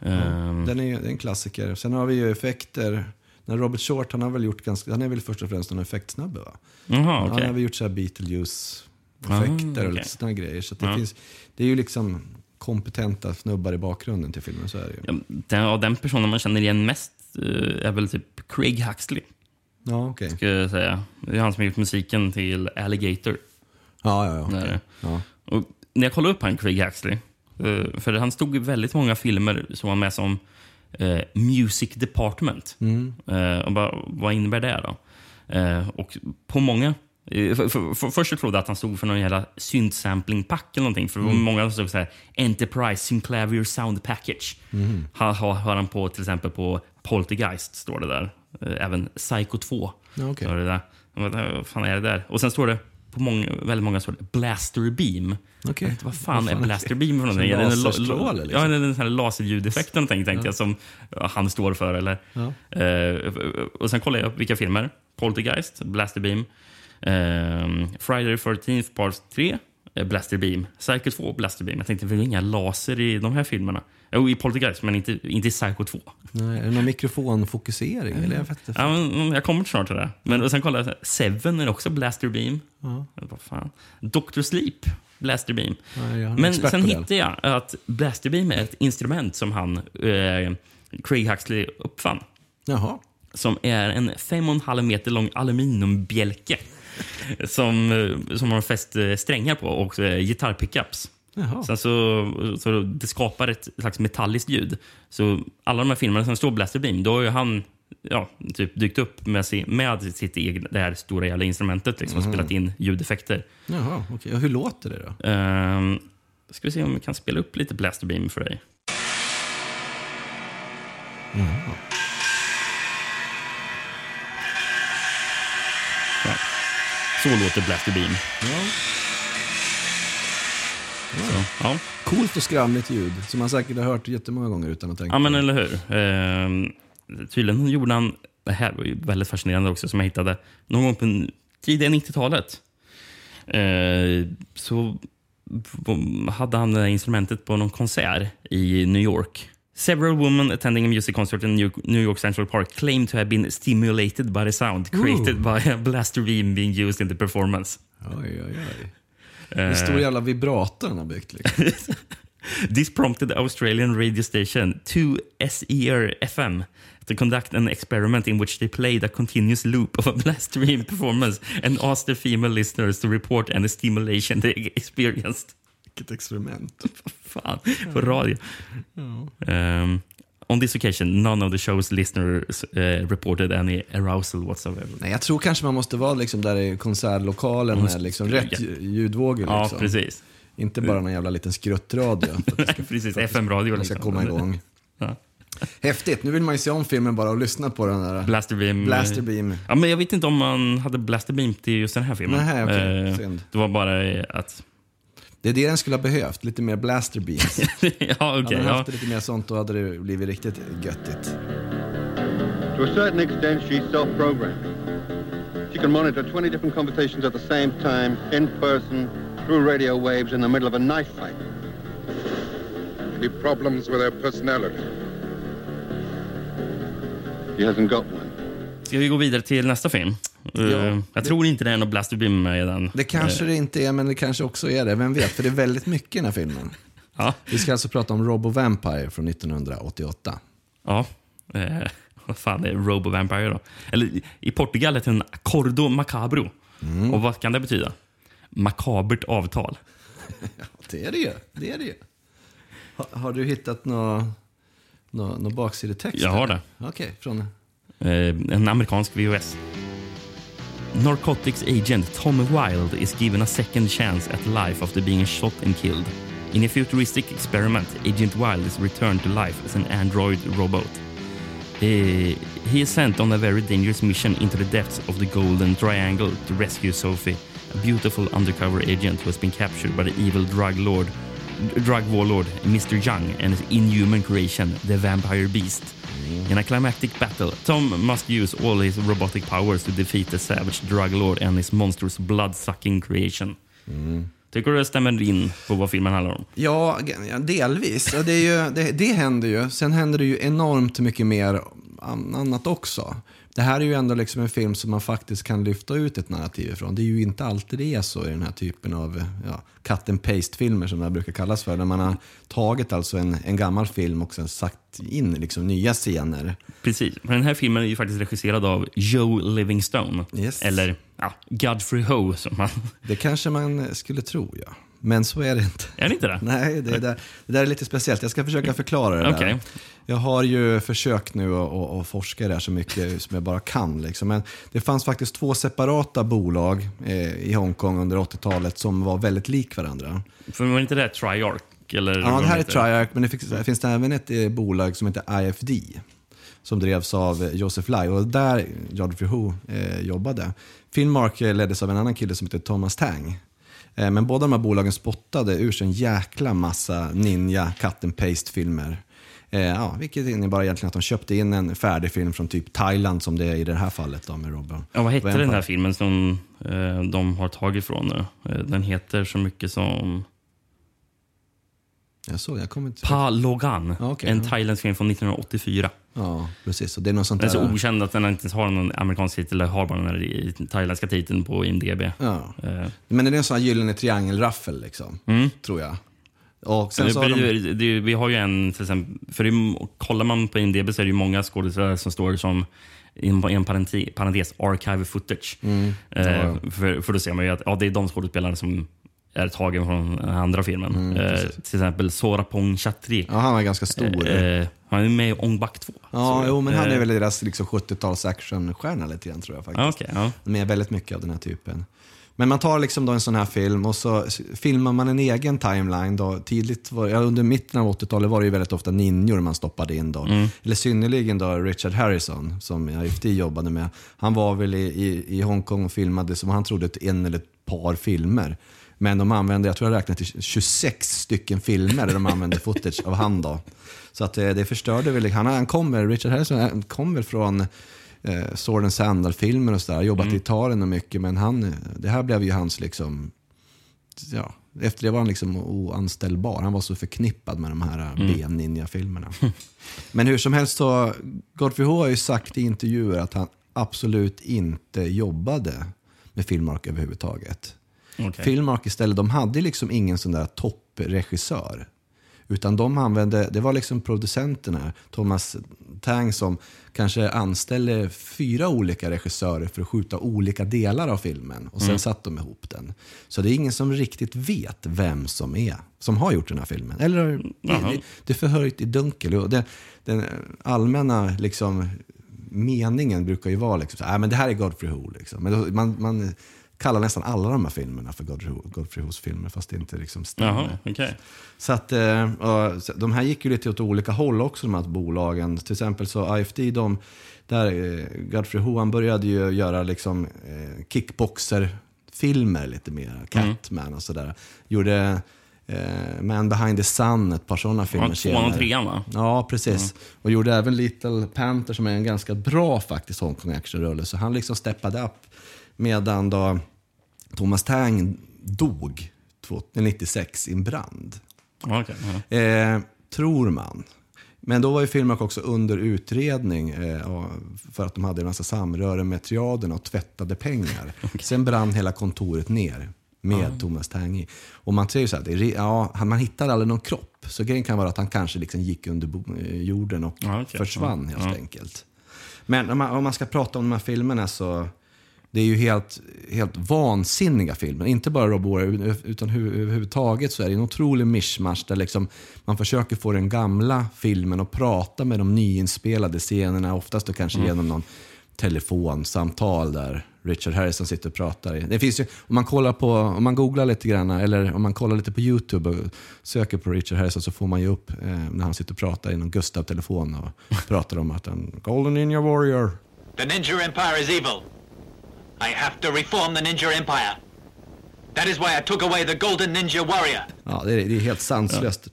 Speaker 2: Eh,
Speaker 1: Den är en klassiker. Sen har vi ju effekter. När Robert Short, han har väl gjort ganska, han är väl först och främst en effektsnubbe va?
Speaker 2: Jaha,
Speaker 1: Han
Speaker 2: okej.
Speaker 1: har väl gjort så här Beetlejuice-effekter
Speaker 2: Ah,
Speaker 1: och
Speaker 2: okej.
Speaker 1: lite sådana grejer. Så det,
Speaker 2: Ja.
Speaker 1: finns, det är ju liksom kompetenta snubbar i bakgrunden till filmen, så är det ju.
Speaker 2: Ja, den, av den personen man känner igen mest eh, är väl typ Craig Huxley.
Speaker 1: Ja, okej.
Speaker 2: Ska jag säga. Det är han som har gjort musiken till Alligator.
Speaker 1: Ja, ja, ja. Okej. ja.
Speaker 2: Och när jag kollade upp han Craig Huxley Eh, för han stod i väldigt många filmer som var med som eh, Music Department. Eh, och bara, vad innebär det då? Eh, och på många... eh, För, för, för, först jag trodde jag att han stod för någon jävla syntsampling-pack eller någonting. För det var många som stod så här Enterprise Synclavier Sound Package. Har, har, har han på till exempel på Poltergeist, står det där. Eh, Även Psycho 2.
Speaker 1: Ja, okej.
Speaker 2: står det där. Vad fan är det där? Och sen står det på många, väldigt många står det Blaster Beam. Jag vet Vad fan
Speaker 1: Vad
Speaker 2: är
Speaker 1: fan är
Speaker 2: Blaster? Beam för någonting? Är det en
Speaker 1: laserstråle, liksom?
Speaker 2: Ja, det är en sån här laserljudeffekt någonting, tänkte jag, som ja, han står för. Eller.
Speaker 1: Ja.
Speaker 2: Eh, och sen kollade jag upp vilka filmer. Poltergeist, Blaster Beam. Eh, Friday the 13th Part 3, eh, Blaster Beam. Psycho 2, Blaster Beam. Jag tänkte, är väl inga laser i de här filmerna? Jo, i Poltergeist, men inte, inte i Psycho 2.
Speaker 1: Nej, är det någon mikrofonfokusering? Eller jag vet inte.
Speaker 2: Ja, men, mm, jag kommer snart till det. Men och sen kollade jag, Seven är också Blaster Beam. Ja. Vad fan. Dr. Sleep, Blaster Beam.
Speaker 1: Nej,
Speaker 2: Men sen hittade jag att Blaster Beam är ett instrument som han, eh, Craig Huxley, uppfann.
Speaker 1: Jaha.
Speaker 2: Som är en 5,5 meter lång aluminiumbjälke. Som, som har fäst eh, strängar på och eh, gitarrpickups.
Speaker 1: Jaha.
Speaker 2: Sen så, så det skapar ett slags metalliskt ljud. Så alla de här filmerna som står Blaster Beam, då har ju han ja, typ dykt upp med, sin, med sitt egna, det här stora jävla instrumentet liksom, och spelat in ljudeffekter.
Speaker 1: Jaha. Och hur låter det då?
Speaker 2: Ehm, ska vi se om vi kan spela upp lite Blaster Beam för dig. Ja. Så låter Blaster Beam. Så, ja.
Speaker 1: Coolt och skramligt ljud som man säkert har hört jättemånga gånger utan att tänka
Speaker 2: Ja, men eller hur. Ehm, tydligen gjorde han, det här var ju väldigt fascinerande också, som jag hittade någon gång på tidiga 90-talet. Eh, så hade han det här instrumentet på någon konsert i New York. Several women attending a music concert in New York Central Park claim to have been stimulated by the sound created by a blaster beam being used in the performance.
Speaker 1: Oj, oj, oj.
Speaker 2: Eh,
Speaker 1: En stor jävla vibrator han har byggt. Liksom.
Speaker 2: This prompted the Australian radio station 2SER FM to conduct an experiment in which they played a continuous loop of a blaster beam performance and asked the female listeners to report any stimulation they experienced.
Speaker 1: Vilket experiment.
Speaker 2: Fan, på radio. Um, on this occasion, none of the show's listeners uh, reported any arousal whatsoever.
Speaker 1: Nej, jag tror kanske man måste vara liksom där i konsertlokalen med liksom rätt ljudvågor.
Speaker 2: Ja,
Speaker 1: Liksom.
Speaker 2: precis.
Speaker 1: Inte bara någon jävla liten skruttradio.
Speaker 2: precis, FM-radio
Speaker 1: ska
Speaker 2: liksom.
Speaker 1: komma igång.
Speaker 2: Ja.
Speaker 1: Häftigt. Nu vill man ju se om filmen bara och lyssna på den där.
Speaker 2: Blaster Beam.
Speaker 1: Blaster Beam.
Speaker 2: Ja, men jag vet inte om man hade Blaster Beam till just den här filmen.
Speaker 1: Nej, okej.
Speaker 2: Eh,
Speaker 1: Synd.
Speaker 2: det var bara eh, att...
Speaker 1: Det är det den skulle ha behövt. Lite mer blaster beams.
Speaker 2: ja, okej.
Speaker 1: Hade den
Speaker 2: ja.
Speaker 1: haft lite mer sånt då hade det blivit riktigt göttigt.
Speaker 10: To a certain extent, she's self-programming. She can monitor 20 different conversations at the same time, in person, through radio waves, in the middle of a knife fight.
Speaker 8: Any problems with her personality?
Speaker 10: She hasn't got one.
Speaker 2: Ska vi gå vidare till nästa film? Eh,
Speaker 1: Ja.
Speaker 2: jag tror inte det är någon Blaster Beam med i den.
Speaker 1: Det kanske det inte är, men det kanske också är det. Vem vet? För det är väldigt mycket i den här filmen.
Speaker 2: Ja.
Speaker 1: Vi ska alltså prata om Robo Vampire från 1988.
Speaker 2: ja. Eh, vad fan är Robo Vampire då? Eller i Portugal heter den Accordo Macabro.
Speaker 1: Mm.
Speaker 2: Och vad kan det betyda? Makabert avtal.
Speaker 1: Det är det ju. Det är det ju. Har, har du hittat någon nå, nå baksidetext?
Speaker 2: Jag har det.
Speaker 1: Okej, från...
Speaker 2: Eh, en amerikansk VHS. Narcotics agent Tom Wilde is given a second chance at life after being shot and killed. In a futuristic experiment, Agent Wilde is returned to life as an android robot. He, he is sent on a very dangerous mission into the depths of the Golden Triangle to rescue Sophie, a beautiful undercover agent who has been captured by the evil drug lord, drug warlord Mr. Young and his inhuman creation, the Vampire Beast. In a climactic battle, Tom must use all his robotic powers to defeat the savage drug lord and his monstrous blood-sucking creation. Tycker du det stämmer in på vad filmen handlar om?
Speaker 1: Ja, delvis. Det, är ju, det, det händer ju. Sen händer det ju enormt mycket mer annat också. Det här är ju ändå liksom en film som man faktiskt kan lyfta ut ett narrativ ifrån. Det är ju inte alltid det är så i den här typen av ja, cut and paste-filmer som det här brukar kallas för. Där man har tagit alltså en, en gammal film och sen sagt in liksom nya scener.
Speaker 2: Precis. Men den här filmen är ju faktiskt regisserad av Joe Livingstone.
Speaker 1: Yes.
Speaker 2: Eller ja, Godfrey Ho. Som man,
Speaker 1: Det kanske man skulle tro, ja. Men så är det inte.
Speaker 2: är det inte det?
Speaker 1: Nej, det, där, det där är lite speciellt. Jag ska försöka förklara det
Speaker 2: Okej.
Speaker 1: där. Jag har ju försökt nu att, forska i det här så mycket som jag bara kan. Liksom. Men det fanns faktiskt två separata bolag eh, i Hongkong under 80-talet som var väldigt lik varandra.
Speaker 2: För var inte det Triarch? Eller
Speaker 1: Ja, det här är? Triarch, men det finns, det finns även ett eh, bolag som heter IFD. Som drevs av eh, Joseph Lai och där Godfrey Ho eh, jobbade. Filmmark eh, leddes av en annan kille som heter Thomas Tang. Eh, men båda de här bolagen spottade ur sig en jäkla massa ninja cut and paste filmer. Eh, ja, vilket innebar egentligen att de köpte in en färdig film från typ Thailand som det är i det här fallet då med Robin.
Speaker 2: Ja, vad hette den där filmen som eh, de har tagit ifrån nu? Eh, den heter så mycket som
Speaker 1: Jag såg, jag kommer inte...
Speaker 2: Pa Logan.
Speaker 1: Okej,
Speaker 2: en
Speaker 1: ja.
Speaker 2: thailändsk film från 1984.
Speaker 1: Ja, precis. Och det är något sånt
Speaker 2: Den är så
Speaker 1: där...
Speaker 2: okänd att den inte ens har någon amerikansk titel, eller har bara den här thailändska titeln på IMDB.
Speaker 1: Ja.
Speaker 2: Eh,
Speaker 1: Men det är en sån här gyllene triangelraffel liksom, tror jag. Och sen så har de...
Speaker 2: det, vi har ju en, till exempel, för det, kollar man på IMDB så är det ju många skådespelare som står som i en, parentes, parentes archive footage.
Speaker 1: Mm.
Speaker 2: Eh, för, för då ser man ju att ja, det är de skådespelarna som är tagen från den andra filmen. eh, till exempel Sorapong Chatri.
Speaker 1: Mm, Ja, han var ganska stor.
Speaker 2: Eh, han är med i Ong Bak 2.
Speaker 1: Ja, jo, men han är
Speaker 2: eh,
Speaker 1: väl deras liksom, 70-tals actionstjärna lite grann tror jag faktiskt.
Speaker 2: Ja, okej, ja.
Speaker 1: Är väldigt mycket av den här typen. Men man tar liksom då en sån här film och så filmar man en egen timeline. Då. Tidigt var, ja, under mitten av 80-talet var det ju väldigt ofta ninjor man stoppade in. Då.
Speaker 2: Mm.
Speaker 1: Eller synnerligen då Richard Harrison som IFD jobbade med. Han var väl i, i, i Hongkong och filmade som han trodde en eller ett par filmer. Men de använde, jag tror jag räknade till 26 stycken filmer där de använde footage av han då. Så att det, det förstörde väl, han, han kom väl, Richard Harrison han kom väl från eh, Sword and Sandal-filmer och sådär, jobbat i Italien och mycket, men han, eh, det här blev ju hans liksom, ja, efter det var han liksom oanställbar. Han var så förknippad med de här mm. B-ninja-filmerna. Men hur som helst så, Godfrey Ho har ju sagt i intervjuer att han absolut inte jobbade med Filmark överhuvudtaget.
Speaker 2: Okej.
Speaker 1: Filmark istället, de hade liksom ingen sån där toppregissör. Utan de använde, det var liksom producenterna, Thomas Tang som kanske anställde fyra olika regissörer för att skjuta olika delar av filmen. Och sen
Speaker 2: Mm.
Speaker 1: satt de ihop den. Så det är ingen som riktigt vet vem som är, som har gjort den här filmen. Eller
Speaker 2: Jaha.
Speaker 1: det, det är förhöjt i dunkel. Det, den allmänna liksom, meningen brukar ju vara liksom, så, här, "Ah, men det här är Godfrey Ho. Liksom. Men då, man, man kallar nästan alla de här filmerna för Godfrey, Godfrey Hos filmer, fast det inte liksom stämmer.
Speaker 2: Okej.
Speaker 1: Så att, eh, de här gick ju lite åt olika håll också, de här bolagen. Till exempel så IFD, de, där eh, Godfrey Ho, han började ju göra liksom eh, kickboxer-filmer lite mer, Catman och sådär. Gjorde Man behind the sun, ett par sådana filmer
Speaker 2: tvåan och trean, va?
Speaker 1: Ja, precis. Och gjorde även Little Panther som är en ganska bra faktiskt Hongkong actionrulle. Så han liksom steppade upp medan då Thomas Tang dog 96 i en brand.
Speaker 2: Ja.
Speaker 1: Eh, tror man. Men då var ju Filmark också under utredning eh, för att de hade en massa samröre med triaden och tvättade pengar. Sen brann hela kontoret ner med Thomas Tang i. Och man säger så här, är, ja, man hittar aldrig någon kropp. Så grejen kan vara att han kanske liksom gick under eh, jorden och
Speaker 2: okej.
Speaker 1: försvann helt enkelt. Men om man, om man ska prata om de här filmerna så det är ju helt, helt vansinniga filmer. Inte bara Rob Warrior, utan hu- överhuvudtaget så är det en otrolig mischmasch där liksom man försöker få den gamla filmen att prata med de nyinspelade scenerna. Oftast då kanske genom någon telefonsamtal där Richard Harrison sitter och pratar. i. Det finns ju, om man kollar på, om man googlar lite grann eller om man kollar lite på YouTube och söker på Richard Harrison så får man ju upp eh, när han sitter och pratar i någon Gustav-telefon och pratar om att han Golden Ninja Warrior.
Speaker 11: The Ninja Empire is evil. I have to reform the Ninja Empire. That is why I took away the Golden Ninja Warrior.
Speaker 1: Ja, det är, det är helt sanslöst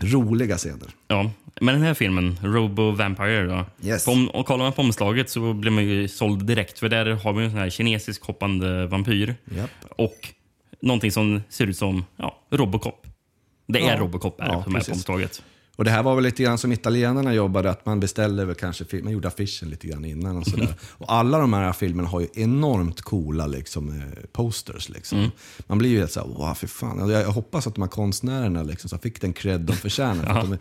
Speaker 1: roliga scener.
Speaker 2: Ja, men den här filmen, Robo Vampire, då,
Speaker 1: Yes.
Speaker 2: på, om- och kollar man på omslaget så blir man ju såld direkt. För där har vi en sån här kinesisk hoppande vampyr
Speaker 1: Japp.
Speaker 2: och någonting som ser ut som ja, Robocop. Det är
Speaker 1: Ja.
Speaker 2: Robocop är
Speaker 1: Ja,
Speaker 2: det på, omslaget.
Speaker 1: Och det här var väl lite grann som italienarna jobbade, att man beställde väl kanske, man gjorde affischen lite grann innan och sådär. Och alla de här filmerna har ju enormt coola liksom, eh, posters. Liksom.
Speaker 2: Mm.
Speaker 1: Man blir ju helt såhär, wow, för fan. Och Jag, jag hoppas att de här konstnärerna liksom, så fick den cred de förtjänar. För de är-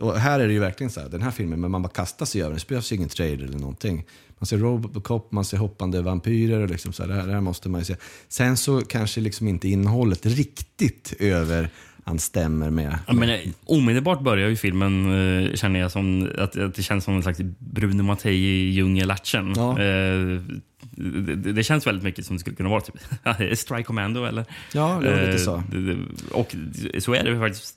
Speaker 1: och här är det ju verkligen så här, den här filmen, men man bara kastar sig över den. Det behövs ju ingen trailer eller någonting. Man ser Robocop, man ser hoppande vampyrer och liksom så här, det, här, det här måste man ju se. Sen så kanske liksom inte innehållet riktigt över han stämmer med.
Speaker 2: Ja, men, eh, omedelbart börjar ju filmen, eh, känner jag, som att, att det känns som en slags Bruno Mattei i djungelaction.
Speaker 1: Ja.
Speaker 2: Eh, det, det, känns väldigt mycket som det skulle kunna vara typ Strike Commando eller?
Speaker 1: Ja, det var lite
Speaker 2: Eh,
Speaker 1: så.
Speaker 2: Och så är det faktiskt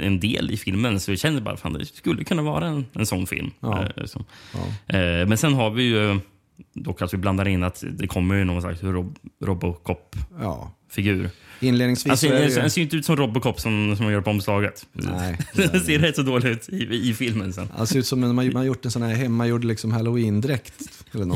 Speaker 2: en del i filmen, så jag känner bara fan det skulle kunna vara en, en sån film.
Speaker 1: Ja.
Speaker 2: Eh, så. Eh, Men sen har vi ju dock att vi blandar in att det kommer ju någon slags rob Robocop-figur.
Speaker 1: Ja. Inledningsvis
Speaker 2: Alltså,
Speaker 1: det
Speaker 2: den
Speaker 1: ju...
Speaker 2: den ser inte ut som Robocop som, som man gör på omslaget.
Speaker 1: Nej,
Speaker 2: den ser rätt så dålig ut i, i filmen sen.
Speaker 1: Han ser ut som en, man man gjort en sån här hemmagjord liksom halloween-dräkt.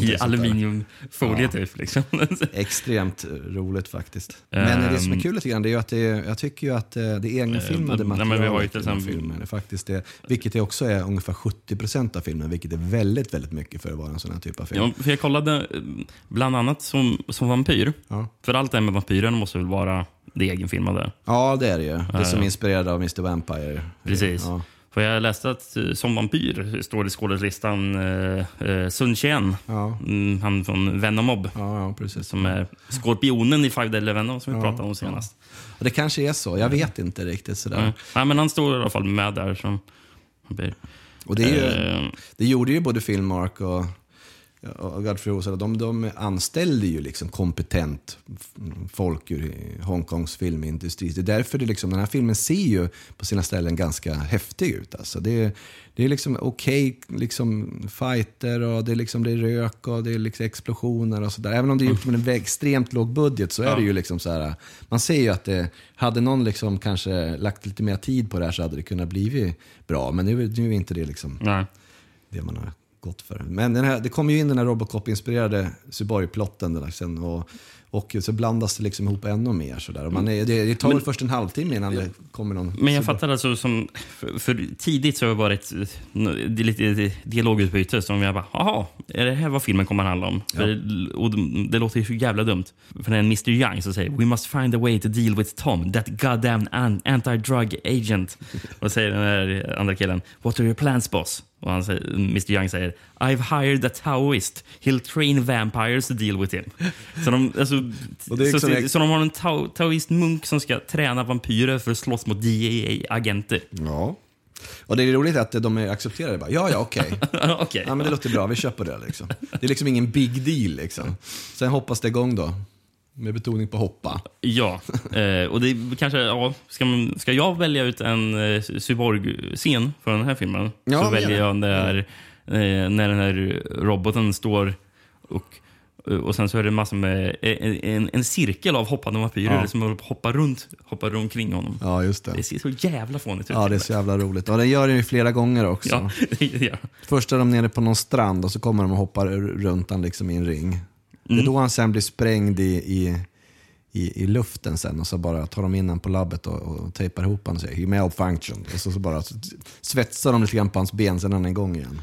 Speaker 2: I aluminiumfolie
Speaker 1: Ja.
Speaker 2: typ. Liksom.
Speaker 1: Extremt roligt faktiskt. Men det som är
Speaker 2: Ehm.
Speaker 1: kul lite grann, det är ju att det jag tycker ju att eh, det egna-filmade
Speaker 2: Eh, nej,
Speaker 1: materialet
Speaker 2: men vi har ju till
Speaker 1: i filmen är faktiskt det, vilket är också är ungefär 70% av filmen, vilket är väldigt, väldigt mycket för att vara en sån här typ av film.
Speaker 2: Ja, för jag kollade eh, bland annat som, som vampyr.
Speaker 1: Ja.
Speaker 2: För allt det här med vampyren måste väl vara det egenfilmade?
Speaker 1: Ja, det är det ju. Det är som
Speaker 2: Ja.
Speaker 1: inspirerad av Mr. Vampire.
Speaker 2: Precis.
Speaker 1: Ja.
Speaker 2: För jag läste att eh, som vampyr står det i skådeslistan uh, uh, Sun Chien.
Speaker 1: Ja.
Speaker 2: Mm, han från Venomob.
Speaker 1: Ja, ja, precis.
Speaker 2: Som är skorpionen i Five Deadly Venom som vi pratade om senast.
Speaker 1: Det kanske är så, jag vet inte riktigt sådär.
Speaker 2: Mm. Nej, men han står i alla fall med där som.
Speaker 1: Och det, är ju,
Speaker 2: Eh,
Speaker 1: det gjorde ju både Filmark och, och Godfrey. De, de anställde ju liksom kompetent folk ur Hongkongs filmindustri. Det är därför det liksom, den här filmen ser ju på sina ställen ganska häftig ut. Alltså det, är- det är liksom okej liksom fighter och det är, liksom, det är rök och det är liksom explosioner och sådär. Även om det är gjort med en extremt låg budget så är
Speaker 2: Ja.
Speaker 1: det ju liksom så här. Man ser ju att det, hade någon liksom kanske lagt lite mer tid på det här så hade det kunnat bli bra. Men nu, nu är inte det liksom
Speaker 2: nej.
Speaker 1: det man har gått för. Men den här, det kommer ju in den här Robocop-inspirerade Suborg-plotten sen och, och så blandas det liksom ihop ännu mer. Sådär. Och man är, det, det tar väl först en halvtimme innan det kommer någon...
Speaker 2: Men jag
Speaker 1: Suborg-
Speaker 2: fattar alltså som, för, för tidigt så har det varit lite dialogutbyte som jag bara, jaha, är det här vad filmen kommer att handla om? För, och det, det låter ju så jävla dumt. För det är en Mr Young som säger We must find a way to deal with Tom, that goddamn an- anti-drug agent. och säger den här andra killen, What are your plans boss? Och han säger, Mr Young säger I've hired a taoist. He'll train vampires to deal with him. Så de, alltså, så, så, så de har en tao, taoist-munk som ska träna vampyrer för att slåss mot DEA-agenter.
Speaker 1: Ja. Och det är roligt att de är accepterade. Bara, ja, ja, okej.
Speaker 2: Okej.
Speaker 1: Ja, men det låter bra, vi köper det. Liksom. Det är liksom ingen big deal. Liksom. Sen hoppas det igång då. Med betoning på hoppa.
Speaker 2: Ja, eh, och det är kanske, ja, ska, man, ska jag välja ut en eh, cyborg-scen för den här filmen
Speaker 1: Ja,
Speaker 2: så väljer jag där, eh, när den här roboten står och och sen så är det massor med en, en, en cirkel av hoppande vampyrer
Speaker 1: Ja.
Speaker 2: som håller på att hoppa runt, hoppar omkring honom.
Speaker 1: Ja, just det.
Speaker 2: Det ser så jävla fånigt ut.
Speaker 1: Ja, det är så jävla roligt. Och den gör det ju flera gånger också.
Speaker 2: Ja, det.
Speaker 1: Först är de nere på någon strand och så kommer de och hoppar runt han liksom i en ring. Det
Speaker 2: Mm.
Speaker 1: är då han sen blir sprängd i, i, i, i luften sen och så bara tar de in honom på labbet och, och tejpar ihop honom och säger he malfunctioned. Och så, så bara svetsar de lite grann på hans ben sen är han igång igen.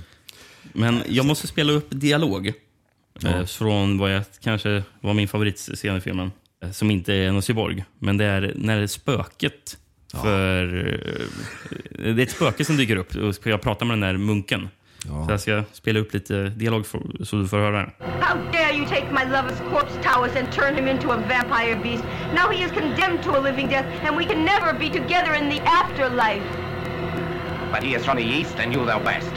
Speaker 2: Men jag måste spela upp dialog eh, från vad jag kanske var min favoritscen i filmen. Eh, som inte är någon cyborg, men det är när spöket för... eh, det är ett spöke som dyker upp och jag pratar med den där munken. Så jag ska spela upp lite dialog för, så du får höra.
Speaker 12: How dare you take my lover's corpse towers and turn him into a vampire beast? Now he is condemned to a living death, and we can never be together in the afterlife.
Speaker 13: But he is from the east and you the west.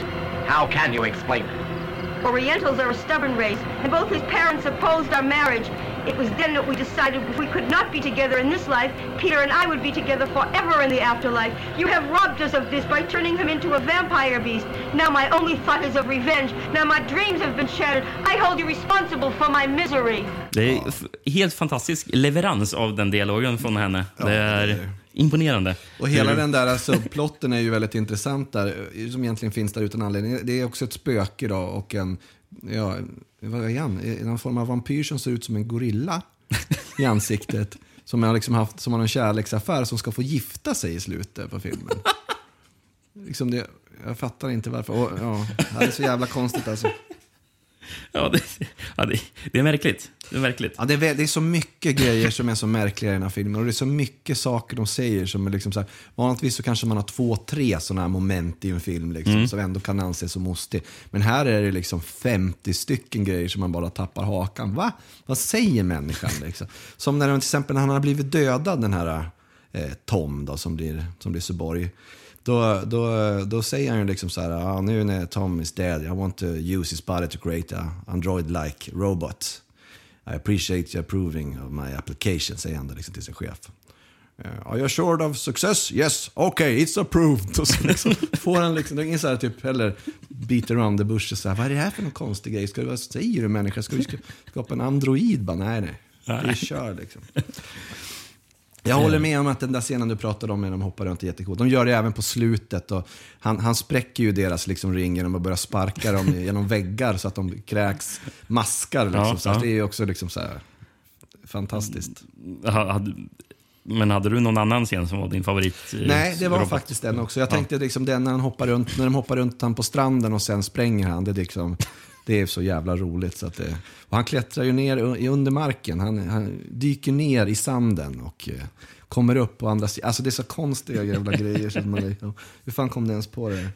Speaker 13: How can you explain it?
Speaker 12: Orientals are a stubborn race, and both his parents opposed our marriage. It was then that we decided if we could not be together in this life, Peter and I would be together forever in the afterlife. You have robbed us of this by turning him into a vampire beast. Now my only thought is of revenge. Now my dreams have been shattered. I hold you responsible for my misery.
Speaker 2: Det är helt fantastisk leverans av den dialogen från henne. det är imponerande.
Speaker 1: Och hela den där subplotten är ju väldigt intressant där, eh, som egentligen finns där utan anledning. Det är också ett spöke då och en, ja, vad är han? En form av vampyr som ser ut som en gorilla i ansiktet. Som har liksom haft, som har en kärleksaffär som ska få gifta sig i slutet på filmen. liksom det, jag fattar inte varför. Och, ja, det är så jävla konstigt alltså.
Speaker 2: Ja, det, ja, det, det är märkligt. Det är märkligt.
Speaker 1: Ja, det, är, det är så mycket grejer som är så märkliga i den här filmen. Och det är så mycket saker de säger som är liksom så här, vanligtvis så kanske man har två, tre sådana här moment i en film liksom,
Speaker 2: Mm.
Speaker 1: som ändå kan anses som ostig. Men här är det liksom 50 stycken grejer som man bara tappar hakan. Va? Vad säger människan liksom? Som när till exempel när han har blivit dödad, den här eh, Tom då, som blir, som blir Suborg. Då, då, då säger han ju liksom så här, ah, nu när Tom is dead, I want to use his body to create a android-like robot. I appreciate you approving of my application, säger han då liksom till sin chef. Eh, Are you sure of success? Yes, okay, it's approved. Och så liksom får han liksom, det är ingen så här typ heller beat around the bush och så här, vad är det här för någon konstig grej? Ska du, vad säger du människa? Ska vi ska- skapa en android? Bara, nej, nej, vi kör liksom. Jag håller med om att den där scenen du pratade om när de hoppar runt är jättecool. De gör det även på slutet. Och han, han spräcker ju deras liksom ring genom att börja sparka dem genom väggar så att de kräks maskar. Liksom.
Speaker 2: Ja,
Speaker 1: så
Speaker 2: ja.
Speaker 1: det är ju också liksom så här fantastiskt.
Speaker 2: Men hade du någon annan scen som var din favorit? eh,
Speaker 1: Nej, det var
Speaker 2: robot?
Speaker 1: faktiskt den också. Jag
Speaker 2: Ja.
Speaker 1: tänkte liksom den när, han hoppar runt, när de hoppar runt han på stranden och sen spränger han. Det är, liksom, det är så jävla roligt. Så att det, och han klättrar ju ner under marken. Han, han dyker ner i sanden och eh, kommer upp på andra sidan. Alltså det är så konstiga jävla grejer. Så man, liksom- hur fan kom det ens på det?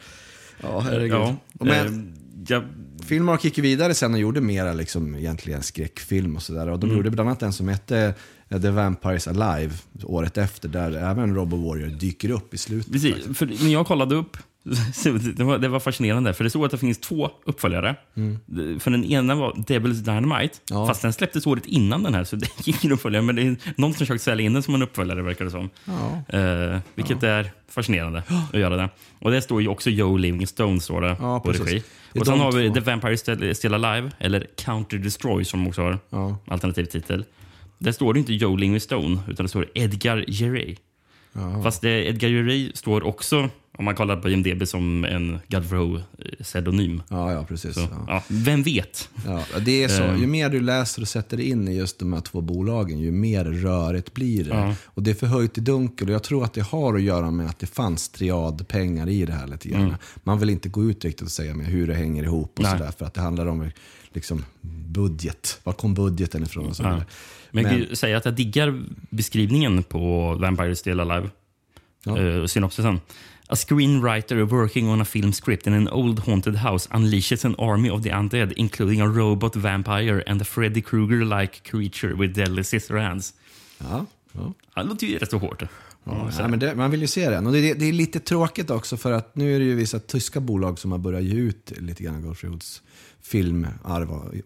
Speaker 1: Ja, herregud.
Speaker 2: Ja,
Speaker 1: men,
Speaker 2: eh, jag,
Speaker 1: Filmark gick ju vidare sen och gjorde mera liksom, egentligen skräckfilm och sådär. Och de
Speaker 2: Mm.
Speaker 1: gjorde bland annat en som hette The Vampires Alive året efter, där även Robo Warrior dyker upp i slutet.
Speaker 2: Precis, för när jag kollade upp, det var, det var fascinerande, för det stod att det finns två uppföljare.
Speaker 1: Mm.
Speaker 2: För den ena var Devil's Dynamite, fast den släpptes året innan den här, så det gick ingen uppföljare. Men det är någon som försökt sälja in den som en uppföljare, verkar det som.
Speaker 1: Ja.
Speaker 2: Eh, vilket är fascinerande att göra det. Och det står ju också Joe Livingstone står det
Speaker 1: Ja,
Speaker 2: på regi. Och sen har vi
Speaker 1: två.
Speaker 2: The Vampire Still, Alive, eller Counter Destroy som också har
Speaker 1: Ja.
Speaker 2: alternativ titel. Där står det inte Joe Livingstone, utan det står Edgar Geray.
Speaker 1: Ja.
Speaker 2: Fast det, Edgar Geray står också, om man kollar på IMDB, som en Godfrow-pseudonym.
Speaker 1: Ja, ja, precis.
Speaker 2: Så,
Speaker 1: ja.
Speaker 2: ja, vem vet?
Speaker 1: Ja, det är så.
Speaker 2: Eh.
Speaker 1: Ju mer du läser och sätter dig in i just de här två bolagen, ju mer rörigt blir det. Och det är förhöjt i dunkel. Och jag tror att det har att göra med att det fanns triadpengar i det här lite grann.
Speaker 2: Mm.
Speaker 1: Man vill inte gå ut riktigt och säga med hur det hänger ihop och sådär. För att det handlar om liksom, budget. Var kom budgeten ifrån och så
Speaker 2: Ja. Men jag kan ju säga att jag diggar beskrivningen på Vampire Still Alive. Uh, synopsisen. A screenwriter working on a film script in an old haunted house unleashes an army of the undead including a robot vampire and a Freddy Krueger-like creature with deadly scissor hands.
Speaker 1: Ja, ja.
Speaker 2: Ja, det låter ju rätt så hårt.
Speaker 1: Ja, men det, man vill ju se den. Och det, det är lite tråkigt också för att nu är det ju vissa tyska bolag som har börjat ge ut lite grann Gottfrieds filmarv.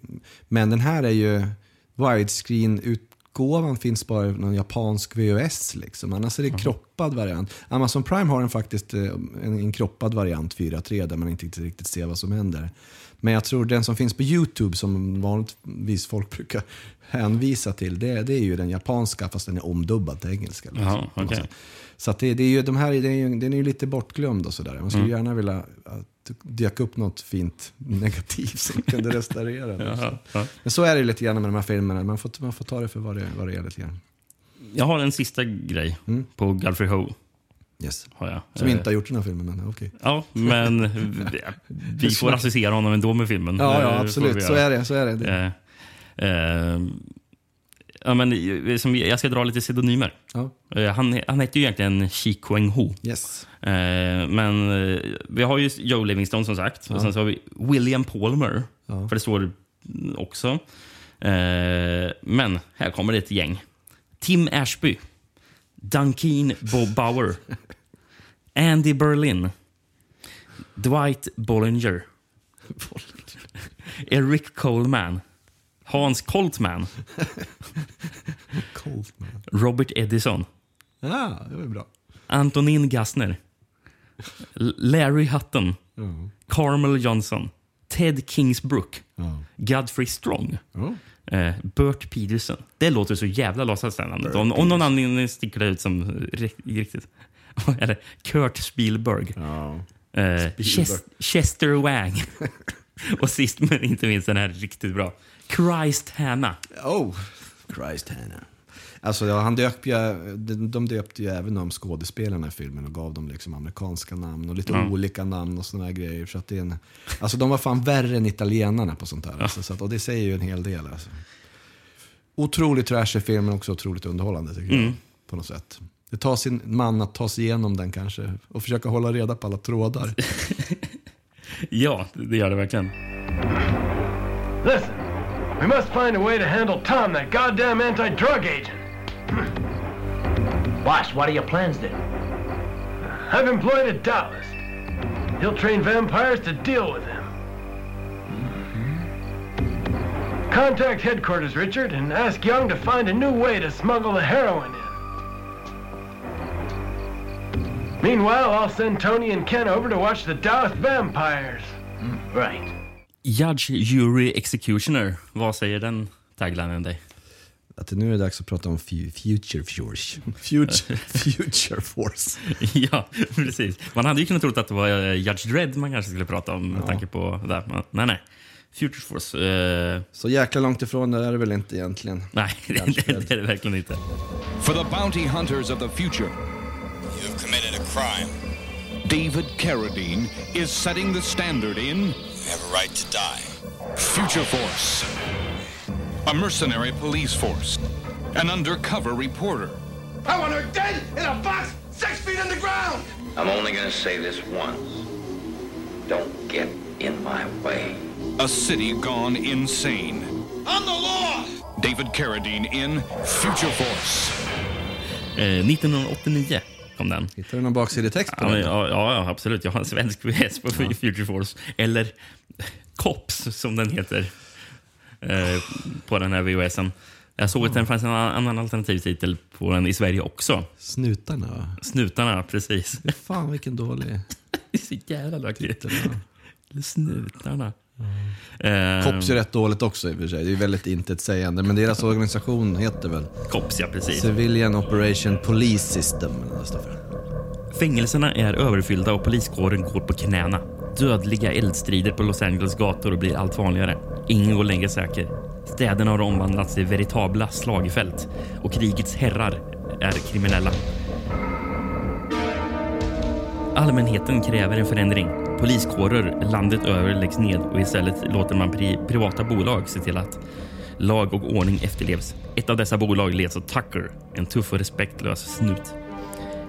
Speaker 1: Men den här är ju widescreen-utgåvan finns bara i någon japansk VHS liksom. Annars är det kroppad variant. Amazon Prime har den faktiskt eh, en, en kroppad variant 4.3 där man inte riktigt, ser vad som händer. Men jag tror den som finns på YouTube som vanligtvis folk brukar hänvisa till, det, det är ju den japanska fast den är omdubbad till engelska. liksom.
Speaker 2: Jaha, okej.
Speaker 1: Så det, det är ju, de här, det är ju, den är ju lite bortglömd och sådär. Man skulle
Speaker 2: Mm.
Speaker 1: gärna vilja att det dök upp något fint negativt som kunde restaurera den.
Speaker 2: Jaha, ja.
Speaker 1: Men så är det lite grann med de här filmerna. Man får, man får ta det för vad det, vad det är lite grann.
Speaker 2: Jag har en sista grej på Godfrey Ho.
Speaker 1: Yes.
Speaker 2: Har jag.
Speaker 1: Som
Speaker 2: Eh,
Speaker 1: inte har gjort den här filmen, men okej.
Speaker 2: Ja, men vi, får associera honom ändå med filmen.
Speaker 1: Ja, ja,
Speaker 2: Eh,
Speaker 1: absolut. Så är det, så är det.
Speaker 2: Eh, eh, ja, men, eh, som, jag ska dra lite pseudonymer.
Speaker 1: Ja.
Speaker 2: Eh, han, han heter ju egentligen Chi Kueng Ho.
Speaker 1: Yes.
Speaker 2: Eh, men vi har ju Joe Livingstone som sagt.
Speaker 1: Ja.
Speaker 2: Och sen så har vi William Palmer.
Speaker 1: Ja.
Speaker 2: För det står också. Eh, men här kommer det ett gäng. Tim Ashby. Dunkeen Bob Bauer. Andy Berlin. Dwight Bollinger. Eric Coleman. Hans Coltman.
Speaker 1: Coltman.
Speaker 2: Robert Edison.
Speaker 1: Ja, det var bra.
Speaker 2: Antonin Gassner. Larry Hutton.
Speaker 1: Ja.
Speaker 2: Carmel Johnson. Ted Kingsbrook.
Speaker 1: Ja.
Speaker 2: Godfrey Strong.
Speaker 1: Ja.
Speaker 2: Eh, Burt Peterson. Det låter så jävla låtsasspännande.
Speaker 1: Burt
Speaker 2: Om, om någon anledning sticker det ut som ri- riktigt. Eller Kurt Spielberg.
Speaker 1: Ja.
Speaker 2: Eh, Ches- Chester Wang. Och sist men inte minst den här riktigt bra. Christ Hanna.
Speaker 1: Oh, Christ Hannah. Alltså, ja, han döpte ju, de, de döpte ju även de skådespelarna i filmen och gav dem liksom amerikanska namn och lite
Speaker 2: Ja.
Speaker 1: olika namn och såna här grejer. Så att det är en, alltså de var fan värre än italienarna på sånt här. Alltså, så att, och det säger ju en hel del. Alltså. Otroligt trashig film men också otroligt underhållande tycker jag.
Speaker 2: Mm.
Speaker 1: På något sätt. Det tar sin man att ta sig igenom den kanske och försöka hålla reda på alla trådar.
Speaker 2: Ja, det gör det verkligen.
Speaker 14: Listen, we must find a way to handle Tom, that goddamn anti-drug agent.
Speaker 13: Boss, what are your plans then?
Speaker 14: I've employed a Taoist. He'll train vampires to deal with him. Mm-hmm. Contact headquarters, Richard, and ask Young to find a new way to smuggle the heroin in. Meanwhile, I'll send Tony and Ken over to watch the Taoist vampires.
Speaker 13: Mm, right.
Speaker 2: Judge, Jury, Executioner. Vad säger den taglinen dig?
Speaker 1: Att det nu är det dags att prata om fu- Future Force. Future, future Force.
Speaker 2: ja, precis. Man hade ju kunnat tro att det var eh, Judge Dredd man kanske skulle prata om med tanke på det. Men, nej, nej. Future Force. eh,
Speaker 1: Så jäkla långt ifrån det är det väl inte egentligen.
Speaker 2: nej, det, det är det verkligen inte.
Speaker 15: For the bounty hunters of the future,
Speaker 16: You have committed a crime.
Speaker 15: David Carradine is setting the standard in
Speaker 16: You have a right to die.
Speaker 15: Future Force, a mercenary police force, an undercover reporter.
Speaker 8: I want her dead in a box six feet in the ground!
Speaker 13: I'm only gonna say this once. Don't get in my way.
Speaker 15: A city gone insane.
Speaker 8: I'm the law!
Speaker 15: David Carradine in Future Force.
Speaker 2: Eh, 1989 kom den.
Speaker 1: Hittar du någon baksidestext på
Speaker 2: Ja,
Speaker 1: den?
Speaker 2: ja, ja, ja, absolut. Jag har en svensk VS på Future Force. Eller COPS, som den heter eh, på den här VHSen. Jag såg att det fanns en annan alternativ titel på den i Sverige också.
Speaker 1: Snutarna va?
Speaker 2: Snutarna, precis.
Speaker 1: Fan vilken dålig...
Speaker 2: Det är så jävla lökigt. Snutarna. Eh,
Speaker 1: Cops är rätt dåligt också i och för sig. Det är väldigt intetsägande. Men deras organisation heter väl?
Speaker 2: Cops, ja precis.
Speaker 1: Civilian Operation Police System.
Speaker 2: Fängelserna är överfyllda och poliskåren går på knäna. Dödliga eldstrider på Los Angeles gator blir allt vanligare. Ingen går längre säker. Städerna har omvandlats till veritabla slagfält och krigets herrar är kriminella. Allmänheten kräver en förändring. Poliskårer landet över läggs ned och istället låter man pri privata bolag se till att lag och ordning efterlevs. Ett av dessa bolag leds av Tucker, en tuff och respektlös snut.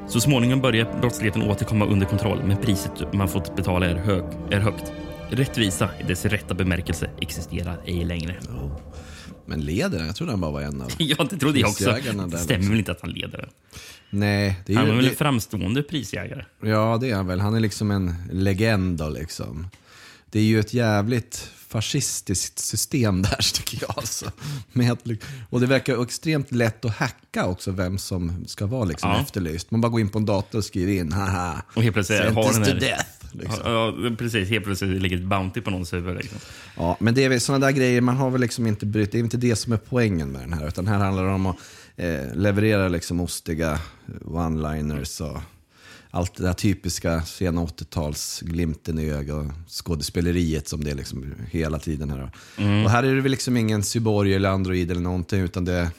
Speaker 2: Så småningom börjar brottsligheten återkomma under kontroll, men priset man fått betala är, hög, är högt. Rättvisa i dess rätta bemärkelse existerar ej längre.
Speaker 1: Men leder den? Jag trodde han bara var en av
Speaker 2: Ja, det trodde jag också. Det stämmer
Speaker 1: liksom.
Speaker 2: väl inte att han leder den?
Speaker 1: Nej, det är
Speaker 2: Han
Speaker 1: ju...
Speaker 2: är väl en framstående prisjägare?
Speaker 1: Ja, det är han väl. Han är liksom en legend liksom. Det är ju ett jävligt fascistiskt system där, tycker jag. Alltså. Med och det verkar extremt lätt att hacka också vem som ska vara liksom
Speaker 2: Ja.
Speaker 1: efterlyst. Man bara går in på en dator och skriver in, haha,
Speaker 2: Och helt plötsligt har den här...
Speaker 1: death. Liksom.
Speaker 2: Ja, precis. Helt plötsligt ligger ett Bounty på någons huvud. Liksom.
Speaker 1: Ja, men det är sådana där grejer, man har väl liksom inte brytt, det är inte det som är poängen med den här. Utan här handlar det om att eh, leverera liksom ostiga one-liners och allt det där typiska sena 80-tals glimten i ögat och skådespeleriet som det är liksom hela tiden här.
Speaker 2: Mm.
Speaker 1: Och här är det väl liksom ingen cyborg eller android eller någonting, utan det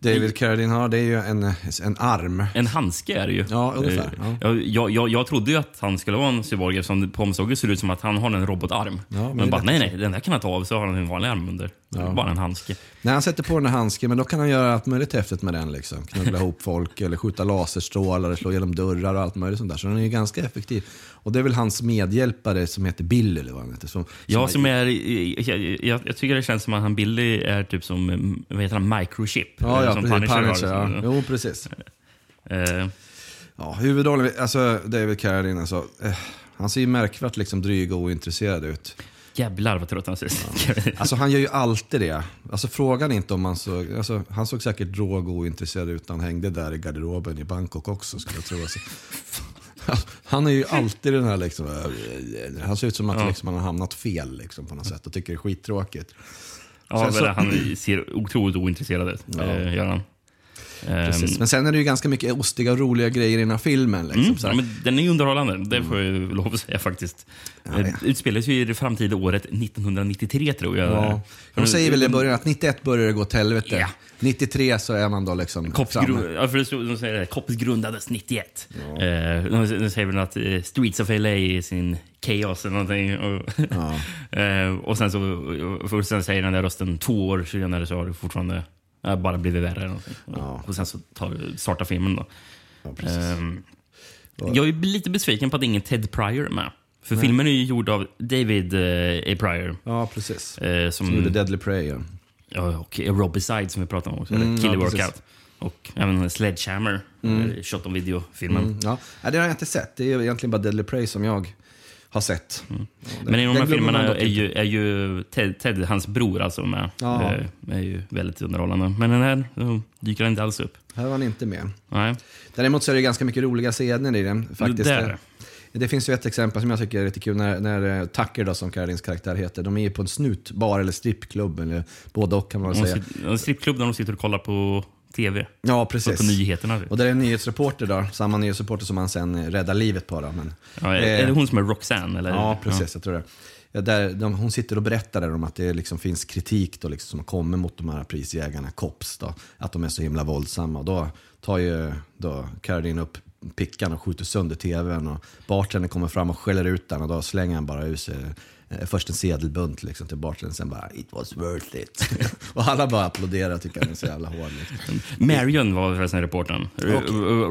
Speaker 1: David Carradine har, det är ju en, en arm.
Speaker 2: En handske är det ju.
Speaker 1: Ja, ungefär.
Speaker 2: Eh, Jag, jag, jag, jag trodde ju att han skulle vara en cyborg eftersom det på omslaget ser ut som att han har en robotarm.
Speaker 1: men det är
Speaker 2: men bara, nej, nej, den där kan han ta av så har han en vanlig arm under.
Speaker 1: Ja.
Speaker 2: Bara en handske.
Speaker 1: När han sätter på den här handsken, men då kan han göra allt möjligt häftigt med den. Liksom. Knubbla ihop folk, eller skjuta laserstrålar, slå igenom dörrar och allt möjligt sånt där. Så den är ganska effektiv. Och det är väl hans medhjälpare som heter Billy, eller vad han heter. Som,
Speaker 2: Ja, som är, jag, jag, jag tycker det känns som att han Billy är typ som, vad heter han, microchip.
Speaker 1: Ja, ja
Speaker 2: som
Speaker 1: precis. Punisher, ja. Jo, precis.
Speaker 2: Eh,
Speaker 1: Ja, huvudrollen, alltså David Carradine, alltså, eh, han ser ju märkvärt liksom dryg och ointresserad ut.
Speaker 2: Jävlar vad trött han ser ut.
Speaker 1: Alltså han gör ju alltid det. Alltså frågan är inte om han såg, alltså, han såg säkert drog och ointresserad ut han hängde där i garderoben i Bangkok också skulle jag tro. Alltså. Han är ju alltid den här liksom, eh, han ser ut som att
Speaker 2: Ja.
Speaker 1: liksom, han har hamnat fel liksom, på något sätt och tycker det är skittråkigt.
Speaker 2: Ja, men han ser otroligt ointresserad ut.
Speaker 1: Ja.
Speaker 2: eh, Gör han.
Speaker 1: Precis.
Speaker 2: Ehm,
Speaker 1: Men sen är det ju ganska mycket ostiga och roliga grejer i den här filmen. Liksom,
Speaker 2: Mm,
Speaker 1: så
Speaker 2: ja, men den är ju underhållande, det får jag ju lov att säga faktiskt. Det utspelar sig ju i det framtida året 1993 tror jag.
Speaker 1: Ja. De säger väl i början att 91 börjar det gå åt helvete. 93 så är man då liksom
Speaker 2: Kops
Speaker 1: framme.
Speaker 2: ja, för det stod- de säger det, Kops grundades 91. Eh, de, de säger väl att eh, Streets of LA är sin chaos eller någonting. Och, eh, och sen så och sen säger den där rösten två år senare så har det fortfarande eh, bara blivit värre. eller. Och sen så tar, startar filmen då.
Speaker 1: precis.
Speaker 2: Ehm, jag är lite besviken på att ingen Ted Pryor är med. För
Speaker 1: Nej.
Speaker 2: filmen är ju gjord av David eh, A. Pryor.
Speaker 1: Ja, precis.
Speaker 2: Eh, som,
Speaker 1: Som gjorde Deadly Prey. Ja.
Speaker 2: Ja, och Robicide som vi pratade om också.
Speaker 1: Mm,
Speaker 2: eller Killer
Speaker 1: ja.
Speaker 2: Workout. Och även Sledgehammer,
Speaker 1: Mm.
Speaker 2: shot on video-filmen.
Speaker 1: Mm, ja. Det har jag inte sett. Det är egentligen bara Deadly Prey som jag har sett. Ja, det-
Speaker 2: Mm. Men i de här filmerna är ju, är ju Ted, Ted, hans bror, alltså med.
Speaker 1: Ja.
Speaker 2: Eh, är ju väldigt underhållande. Men den här dyker han inte alls upp.
Speaker 1: Här var han inte med.
Speaker 2: Nej.
Speaker 1: Däremot så är det ganska mycket roliga scener i den. Faktiskt.
Speaker 2: Det det.
Speaker 1: Det finns ju ett exempel som jag tycker är lite kul när, när eh, Tucker, då, som Karolins karaktär heter, de är ju på en snutbar eller strippklubb, eller både och kan man väl säga.
Speaker 2: En strippklubb där de sitter och kollar på TV.
Speaker 1: Ja, precis.
Speaker 2: På nyheterna.
Speaker 1: Och där är en nyhetsreporter då, samma nyhetsreporter som han sen räddar livet på. Då, men,
Speaker 2: Ja, är,
Speaker 1: Eh,
Speaker 2: det hon som är Roxanne? Eller?
Speaker 1: Ja, precis. Jag tror det. Ja, där, de, hon sitter och berättar där om att det liksom finns kritik då, liksom, som kommer mot de här prisjägarna, COPS, då, att de är så himla våldsamma. Och då tar ju då Caroline upp pickan och skjuter sönder tvn. Och bartendern kommer fram och skäller ut den och då slänger han bara ut sig först en sedelbunt liksom, till bartendern, sen bara “It was worth it”. och alla bara applåderar och tycker han är så jävla hård. Liksom.
Speaker 2: Marion var förresten reportern.
Speaker 1: Okej.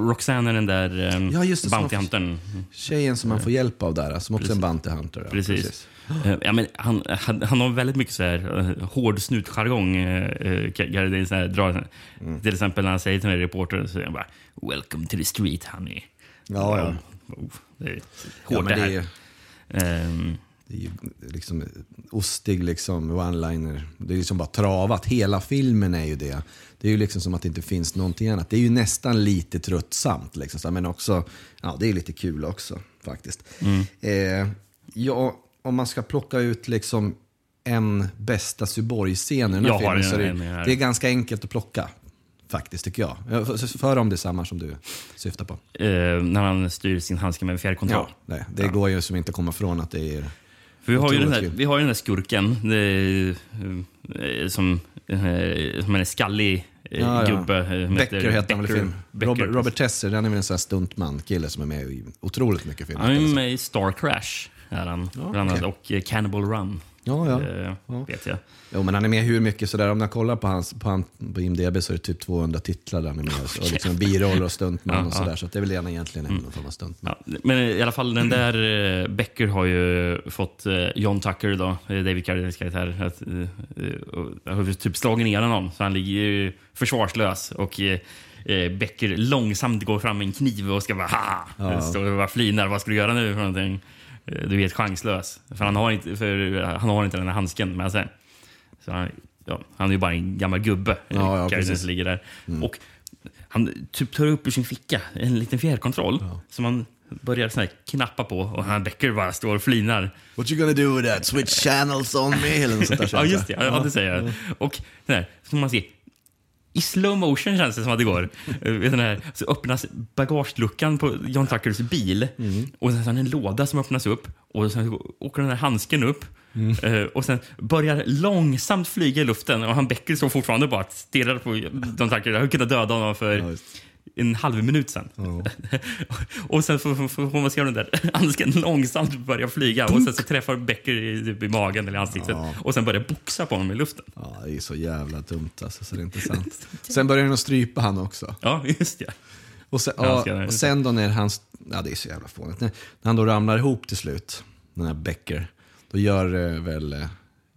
Speaker 2: Roxanne är den där um,
Speaker 1: Ja, just det,
Speaker 2: Bounty Huntern.
Speaker 1: Tjejen som man får hjälp av där, som också är en
Speaker 2: Precis.
Speaker 1: bounty hunter. Ja,
Speaker 2: Precis. Eh, Ja, men han, han, han har väldigt mycket så här, hård snutjargong. Garredin, så här, drar,
Speaker 1: Mm.
Speaker 2: Till exempel när han säger till den här reportern så säger han bara “Welcome to the street honey”.
Speaker 1: Ja, ja.
Speaker 2: Oh, det är
Speaker 1: Ja,
Speaker 2: hårt
Speaker 1: men
Speaker 2: det
Speaker 1: det
Speaker 2: här.
Speaker 1: är-
Speaker 2: Ehm,
Speaker 1: Det är ju liksom ostig liksom one-liner. Det är liksom bara travat. Hela filmen är ju det. Det är ju liksom som att det inte finns någonting annat. Det är ju nästan lite tröttsamt. Liksom, men också, ja det är lite kul också faktiskt.
Speaker 2: Mm.
Speaker 1: Eh, ja, om man ska plocka ut liksom en bästa Syborg-scen i den här
Speaker 2: Jag
Speaker 1: filmen
Speaker 2: en-
Speaker 1: så är det,
Speaker 2: här.
Speaker 1: det är ganska enkelt att plocka. Faktiskt tycker jag. För om det är samma som du syftar på.
Speaker 2: eh, när han styr sin handske med fjärrkontroll.
Speaker 1: Ja, nej, det går ju som inte att komma ifrån att det är
Speaker 2: vi har, ju den här, vi har ju den här skurken är, eh, som, eh, som är en skallig eh,
Speaker 1: Ja, ja.
Speaker 2: gubbe. eh, som
Speaker 1: Becker heter han väl i film. Robert, Robert Tesser, han är väl en sån här stuntman-kille som är med i otroligt mycket filmer.
Speaker 2: Han är med i Star Crash. Är han,
Speaker 1: Ja, okej.
Speaker 2: Och eh, Cannibal Run.
Speaker 1: Ja, ja.
Speaker 2: Eh,
Speaker 1: Ja.
Speaker 2: Vet jag.
Speaker 1: Jo, men han är med hur mycket sådär, om jag kollar på hans, på, han, på IMDB så är det typ 200 titlar där han är med. Och, och liksom biroller och stuntman
Speaker 2: Ja,
Speaker 1: och sådär.
Speaker 2: ja.
Speaker 1: Så det är väl det han egentligen är, någon form av stuntman.
Speaker 2: Ja, men i alla fall den där eh, Becker har ju fått eh, John Tucker, då, eh, David Carradines karaktär, att, eh, eh, har typ slagit ner honom. Så han ligger ju försvarslös. Och Becker långsamt går fram med en kniv och ska bara ha
Speaker 1: Ja.
Speaker 2: Står och bara flinar. Vad ska du göra nu för någonting? Du är helt chanslös. För han har inte, för han har inte den här handsken med sig. Så han, ja, han är ju bara en gammal gubbe,
Speaker 1: Ja, ja, precis. Mm.
Speaker 2: ligger där. Och han typ tar upp ur sin ficka en liten fjärrkontroll som han börjar sån här knappa på och han Becker bara står och flinar.
Speaker 1: What you gonna do with that? Switch channels on me? Eller sånt där.
Speaker 2: ja, just det. Ja, det säger jag. Och den här, som man ser, i slow motion känns det som att det går. Eh, den här, så öppnas bagageluckan på John Tuckers bil och sen en låda som öppnas upp och sen åker den här handsken upp Eh, och sen börjar långsamt flyga i luften och han Becker står fortfarande bara stirrar på John Tucker. Jag hade kunnat döda honom för en halv minut sen. och sen får, får, får man se den där handsken långsamt börja flyga och sen så träffar Becker i, typ i magen eller ansiktet och sen börjar boxa på honom i luften.
Speaker 1: Ja, det är så jävla dumt alltså, så det är inte sant. Sen börjar den strypa han också.
Speaker 2: Ja, just det.
Speaker 1: Och sen,
Speaker 2: Ja,
Speaker 1: ja, och sen då när han, ja det är så jävla fånigt, när, när han då ramlar ihop till slut, den här Becker, då gör eh, väl eh,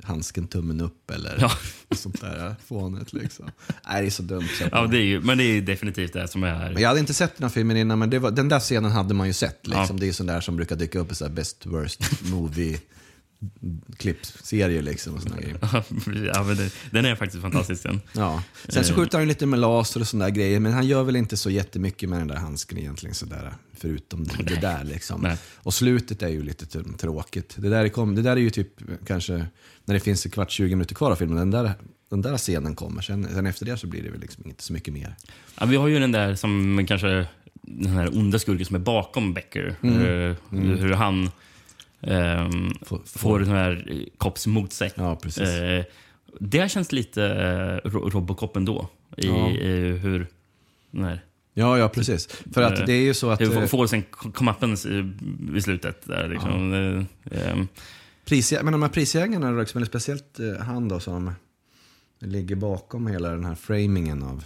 Speaker 1: handsken tummen upp eller
Speaker 2: Ja.
Speaker 1: sånt där fånigt liksom. Nej, det är så dumt. Så.
Speaker 2: Ja, det är ju, men det är ju definitivt det som är...
Speaker 1: Men jag hade inte sett den här filmen innan, men var, den där scenen hade man ju sett. Liksom.
Speaker 2: Ja.
Speaker 1: Det är sån där som brukar dyka upp i så best worst movie klippserier liksom. Och såna grejer.
Speaker 2: ja, men det, den är faktiskt fantastisk. Den.
Speaker 1: Ja. Sen så
Speaker 2: Eh,
Speaker 1: skjuter han lite med laser och sådana där grejer, men han gör väl inte så jättemycket med den där handsken egentligen, sådär, förutom det, det där. Liksom.
Speaker 2: Nej.
Speaker 1: Och slutet är ju lite tråkigt. Det där, är kom, det där är ju typ kanske, när det finns en kvart, 20 minuter kvar av filmen, den där den där scenen kommer. Sen, sen efter det så blir det väl liksom inte så mycket mer.
Speaker 2: Ja, vi har ju den där som kanske den här onda skurken som är bakom Becker.
Speaker 1: Mm.
Speaker 2: Eh,
Speaker 1: Mm.
Speaker 2: Hur han ehm, får den här eh, Cops mot sig.
Speaker 1: Ja, precis.
Speaker 2: Eh, det känns lite eh, Ro- Robocop ändå. I,
Speaker 1: Ja.
Speaker 2: i hur den här
Speaker 1: Ja, ja precis. För att
Speaker 2: Eh,
Speaker 1: det är ju så att... Eh,
Speaker 2: får sen komappens i slutet. Där, liksom. Eh, ehm,
Speaker 1: Prisjä- men de här prisjägarna är liksom, speciellt eh, han då som ligger bakom hela den här framingen av,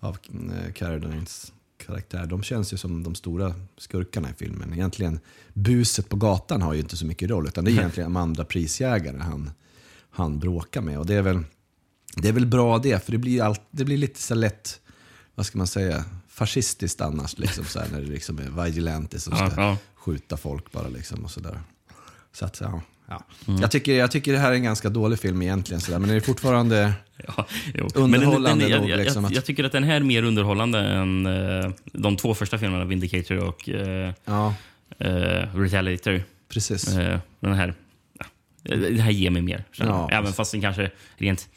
Speaker 1: av eh, Carradines karaktär. De känns ju som de stora skurkarna i filmen. Egentligen, buset på gatan har ju inte så mycket roll, utan det är egentligen de andra prisjägare han, han bråkar med. Och det är väl, det är väl bra det, för det blir, allt, det blir lite så lätt, vad ska man säga, fascistiskt annars, liksom, så här, när det liksom är vigilantes som ska
Speaker 2: ja.
Speaker 1: skjuta folk bara. Liksom, och så där. Så att, ja. Ja.
Speaker 2: Mm.
Speaker 1: Jag, tycker, jag tycker det här är en ganska dålig film egentligen, så där, men det är fortfarande
Speaker 2: Ja,
Speaker 1: underhållande
Speaker 2: Men den, den,
Speaker 1: nog.
Speaker 2: jag,
Speaker 1: Liksom,
Speaker 2: jag,
Speaker 1: att,
Speaker 2: jag tycker att den här är mer underhållande än eh, de två första filmerna, Vindicator och eh,
Speaker 1: ja,
Speaker 2: eh, Retaliator.
Speaker 1: precis.
Speaker 2: Den här den här ger mig mer.
Speaker 1: Ja,
Speaker 2: Även fast den kanske rent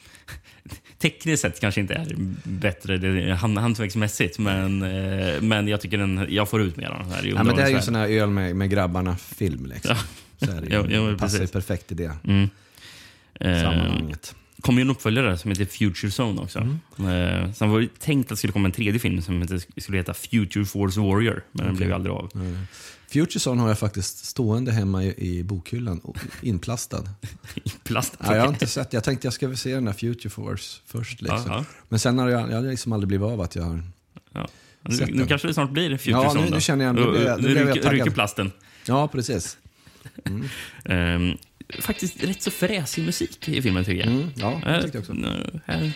Speaker 2: tekniskt sett kanske inte är bättre det- hand- hantverksmässigt. Men, men jag tycker den, jag får ut mer av den här.
Speaker 1: ja, men det är ju en sån här öl med, med grabbarna-film. Liksom.
Speaker 2: Ja.
Speaker 1: Så är det,
Speaker 2: Jo, jo,
Speaker 1: passar ju perfekt i det
Speaker 2: Mm. Eh,
Speaker 1: sammanhanget.
Speaker 2: kom ju en uppföljare som heter Future Zone också.
Speaker 1: Mm.
Speaker 2: Eh, sen var det tänkt att det skulle komma en tredje film som heter, skulle heta Future Force Warrior, men den
Speaker 1: Okej.
Speaker 2: blev ju aldrig av.
Speaker 1: Nej. Futurezone har jag faktiskt stående hemma i, i bokhyllan, och inplastad.
Speaker 2: Plast.
Speaker 1: Ja, jag har inte sett Jag tänkte jag ska väl se den här Future Force först. Liksom.
Speaker 2: Ja, ja.
Speaker 1: Men sen har jag, jag har liksom aldrig blivit av att jag har...
Speaker 2: Ja. Nu, nu
Speaker 1: den.
Speaker 2: kanske det snart blir Future
Speaker 1: Ja,
Speaker 2: Zone.
Speaker 1: nu-
Speaker 2: då.
Speaker 1: nu känner jag- nu nu
Speaker 2: nu
Speaker 1: taggad.
Speaker 2: ryker plasten.
Speaker 1: Ja, precis.
Speaker 2: Ehm, faktiskt rätt så fräsig musik i filmen tycker jag.
Speaker 1: Mm, ja, det tyckte jag också.
Speaker 2: Här